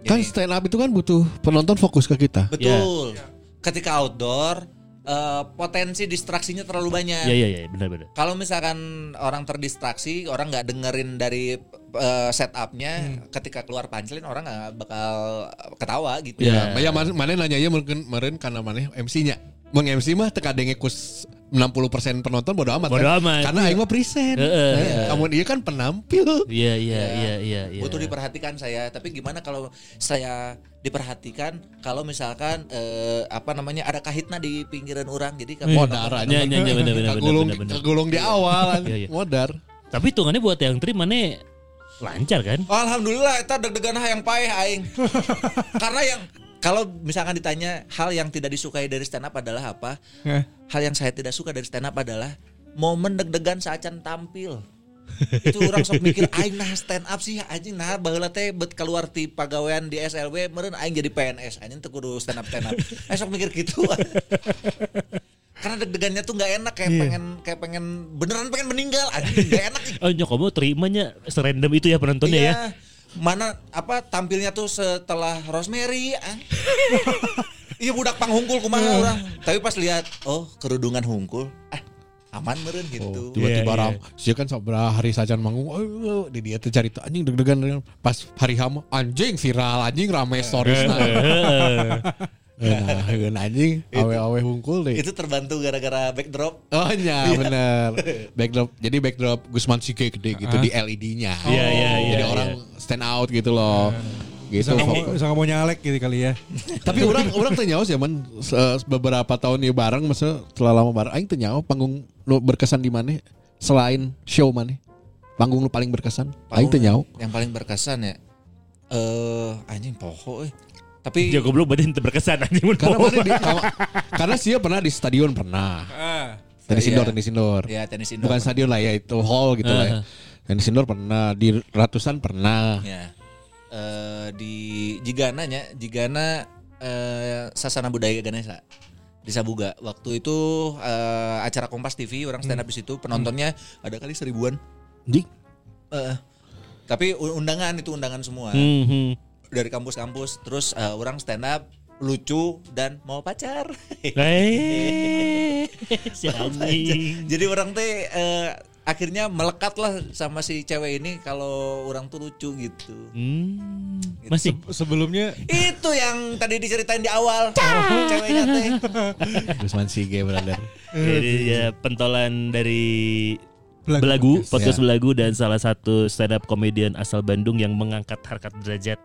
Kan stand up itu kan butuh penonton fokus ke kita. betul ketika outdoor eh, potensi distraksinya terlalu banyak Iya iya iya benar benar. kalau misalkan orang terdistraksi orang nggak dengerin dari eh, setupnya Hmm. ketika keluar punchline orang nggak bakal ketawa gitu Ya, ya mana mana nanya ya mungkin kemarin karena mana MC-nya. Mau MC mah teka denge kus 60% penonton bodo amat. Bodo kan? amat. Karena aing mah present. Heeh, Eh, Kamu dia kan penampil. Iya iya iya iya iya. butuh diperhatikan saya tapi gimana kalau saya diperhatikan kalau misalkan eh, apa namanya ada kahitna di pinggiran orang jadi kan Modar aja. Iya iya iya benar benar benar Kagulung, di awal. Iya, iya. Modar. Tapi hitungannya buat yang tri mana lancar kan? Oh, Alhamdulillah eta deg-degan yang paeh aing. Karena yang kalau misalkan ditanya hal yang tidak disukai dari stand up adalah apa? Eh. Hal yang saya tidak suka dari stand up adalah momen deg-degan saat tampil. itu orang sok mikir aing nah stand up sih anjing nah baheula teh bet keluar ti pagawean di SLW meureun aing jadi PNS anjing teu kudu stand up stand up. Aing sok mikir gitu. Karena deg-degannya tuh nggak enak kayak Iya. pengen kayak pengen beneran pengen meninggal anjing nggak enak. Oh nyok kamu terimanya serandom itu ya penontonnya ya. Mana apa tampilnya tuh setelah Rosemary ah. Iya budak panghungkul kumaha orang. Tapi pas lihat oh kerudungan hungkul ah aman meren gitu. Tiba-tiba Iya, ram. Sih kan sabra hari saja manggung. Oh, oh, di dia tuh cari anjing deg-degan pas hari ham anjing viral anjing rame stories nah. Nah, anjing awe-awe hungkul deh. Itu terbantu gara-gara backdrop. Oh iya bener. Backdrop Jadi backdrop Gusman Sike gede gitu di LED-nya Iya, iya, iya, Jadi iya. orang stand out gitu loh. Gitu bisa nggak bisa mau nyalek gitu kali ya. Tapi orang orang teu nyaho sih man se- beberapa tahun ya bareng masa setelah lama bareng. Aing teu nyaho panggung nu berkesan di mana? Selain show mana? Panggung lu paling berkesan? Aing teu nyaho Yang paling berkesan ya. Eh anjing poho euy. Tapi Ya goblok berarti berkesan anjing mun karena mana di, karena sih pernah di stadion pernah tenis Iya. indoor tenis indoor ya tenis indoor. bukan stadion lah ya itu hall gitu lah ya. tenis indoor pernah di ratusan pernah Ya. Eh di Jigana nya, Jigana eh Sasana Budaya Ganesha di Sabuga. Waktu itu eh, acara Kompas TV orang stand up di situ, penontonnya ada kali seribuan. Anjing. Eh, tapi undangan itu undangan semua Hmm, hmm. Dari kampus-kampus. Terus eh, orang stand up lucu dan mau pacar. Si anjing. Jadi orang teh eh, akhirnya melekat lah sama si cewek ini kalau orang tuh lucu gitu. Hmm, masih Sebelumnya Itu yang tadi diceritain di awal. Ceweknya teh. Gusman Sige brother Jadi ya pentolan dari Belagu Belagu, Podcast. podcast Ya. Belagu dan salah satu stand up komedian asal Bandung yang mengangkat harkat derajat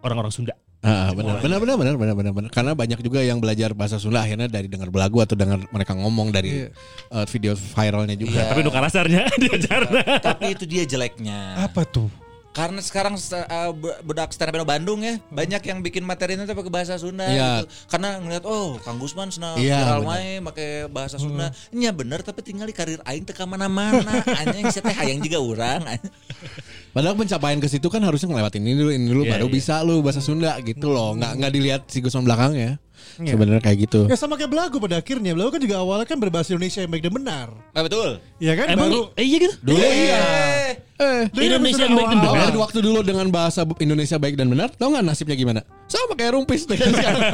orang-orang Sunda. Ah, benar, benar, benar, benar, benar, benar, benar. Karena banyak juga yang belajar bahasa Sunda akhirnya dari dengar belagu atau dengar mereka ngomong dari eh, video viralnya juga. Tapi nu karasarnya diajar. Tapi itu dia jeleknya. apa tuh? Karena sekarang uh, be- bedak stand up Bandung ya, banyak yang bikin materinya tuh pakai bahasa Sunda Iya. gitu. Karena ngeliat oh Kang Gusman senang Iya, viral wae pakai bahasa Sunda. Nya bener tapi tinggal di karir aing teu ka mana-mana. Anjing saya teh hayang juga urang. Padahal pencapaian ke situ kan harusnya ngelewatin ini dulu, ini dulu Iya, baru iya. bisa lu bahasa Sunda gitu loh. Nggak nggak dilihat si Gusman belakangnya. Iya. Sebenarnya kayak gitu. Ya sama kayak belagu pada akhirnya. Belagu kan juga awalnya kan berbahasa Indonesia yang baik dan benar. Ah, betul. Ya kan Emang baru eh, iya gitu. Dulu iya. Eh, Indonesia yang baik dan benar. Waktu dulu dengan bahasa Indonesia baik dan benar, tau nggak nasibnya gimana? Sama kayak rumpis dengan sekarang.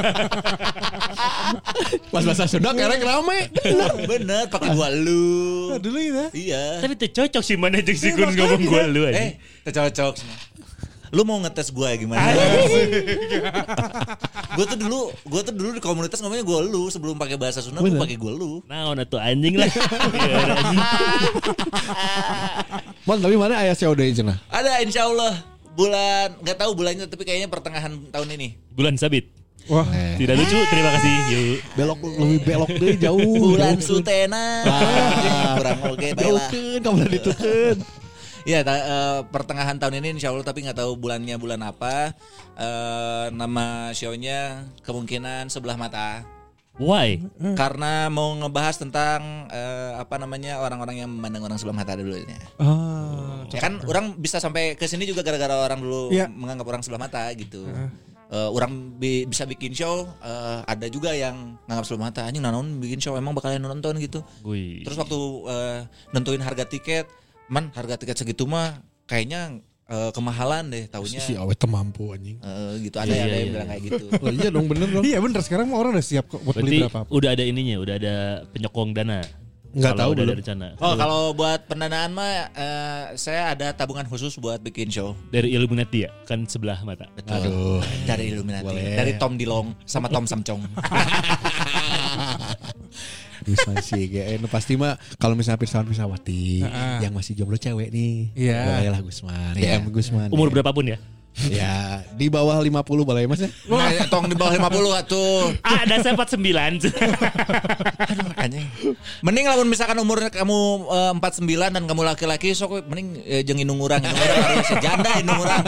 Pas bahasa Sunda kerek rame. Bener, bener pakai gua lu. Nah, dulu ya. Iya. Tapi tuh cocok sih mana jeung si Kun ngomong gua lu aja. Eh, tercocok. Lu mau ngetes gua ya gimana? gua tuh dulu, gua tuh dulu di komunitas ngomongnya gua lu sebelum pakai bahasa Sunda gua pakai gua lu. Nah, ono tuh anjing lah. Mon, tapi mana ayah COD cenah? Ada insya Allah bulan nggak tahu bulannya tapi kayaknya pertengahan tahun ini. Bulan sabit. Wah. Tidak lucu, terima kasih. Yuk. Belok lebih belok deh jauh. Bulan Jauh. Sutena. Kurang oke Jauh baiklah. kamu udah ditukeun. Iya, ta- eh, pertengahan tahun ini insya Allah tapi nggak tahu bulannya bulan apa. Eh, nama show-nya kemungkinan sebelah mata. Why? Karena mau ngebahas tentang eh, apa namanya orang-orang yang memandang orang sebelah mata dulunya. Ah. Ya kan orang bisa sampai ke sini juga gara-gara orang dulu Iya. menganggap orang sebelah mata gitu. Eh, orang bi- bisa bikin show, eh, ada juga yang nganggap sebelah mata anjing nanon bikin show emang bakal yang nonton gitu. Wih. Terus waktu eh, nentuin harga tiket, man harga tiket segitu mah kayaknya eh, kemahalan deh tahunya. Si awet mampu anjing. Eh, gitu ada Iya, ada iya, yang iya. bilang kayak gitu. Loh, iya dong bener dong. Iya bener sekarang mah orang udah siap kok buat Berarti beli berapa. udah ada ininya, udah ada penyokong dana. Nggak Kalau tahu udah belum. ada rencana. Oh kalau buat pendanaan mah eh, saya ada tabungan khusus buat bikin show. Dari Illuminati ya, kan sebelah mata. Betul. Aduh. Dari Illuminati, Boleh. dari Tom Dilong sama Tom Samcong. Gusman sih, GN pasti mah kalau misalnya Pirsawan Pirsawati yang masih jomblo cewek nih, Iya. boleh lah Gusman, Iya. DM Gusman. Umur ya. berapapun ya? Ya, di bawah 50 boleh mas ya? Nah, ya, tong di bawah 50 atuh. Ah, ada saya 49. Aduh anjing. Mending lamun misalkan umurnya kamu eh, 49 dan kamu laki-laki sok mending eh, jeung indung urang, indung urang harus sejanda indung urang.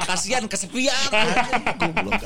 Kasihan kesepian. Goblok.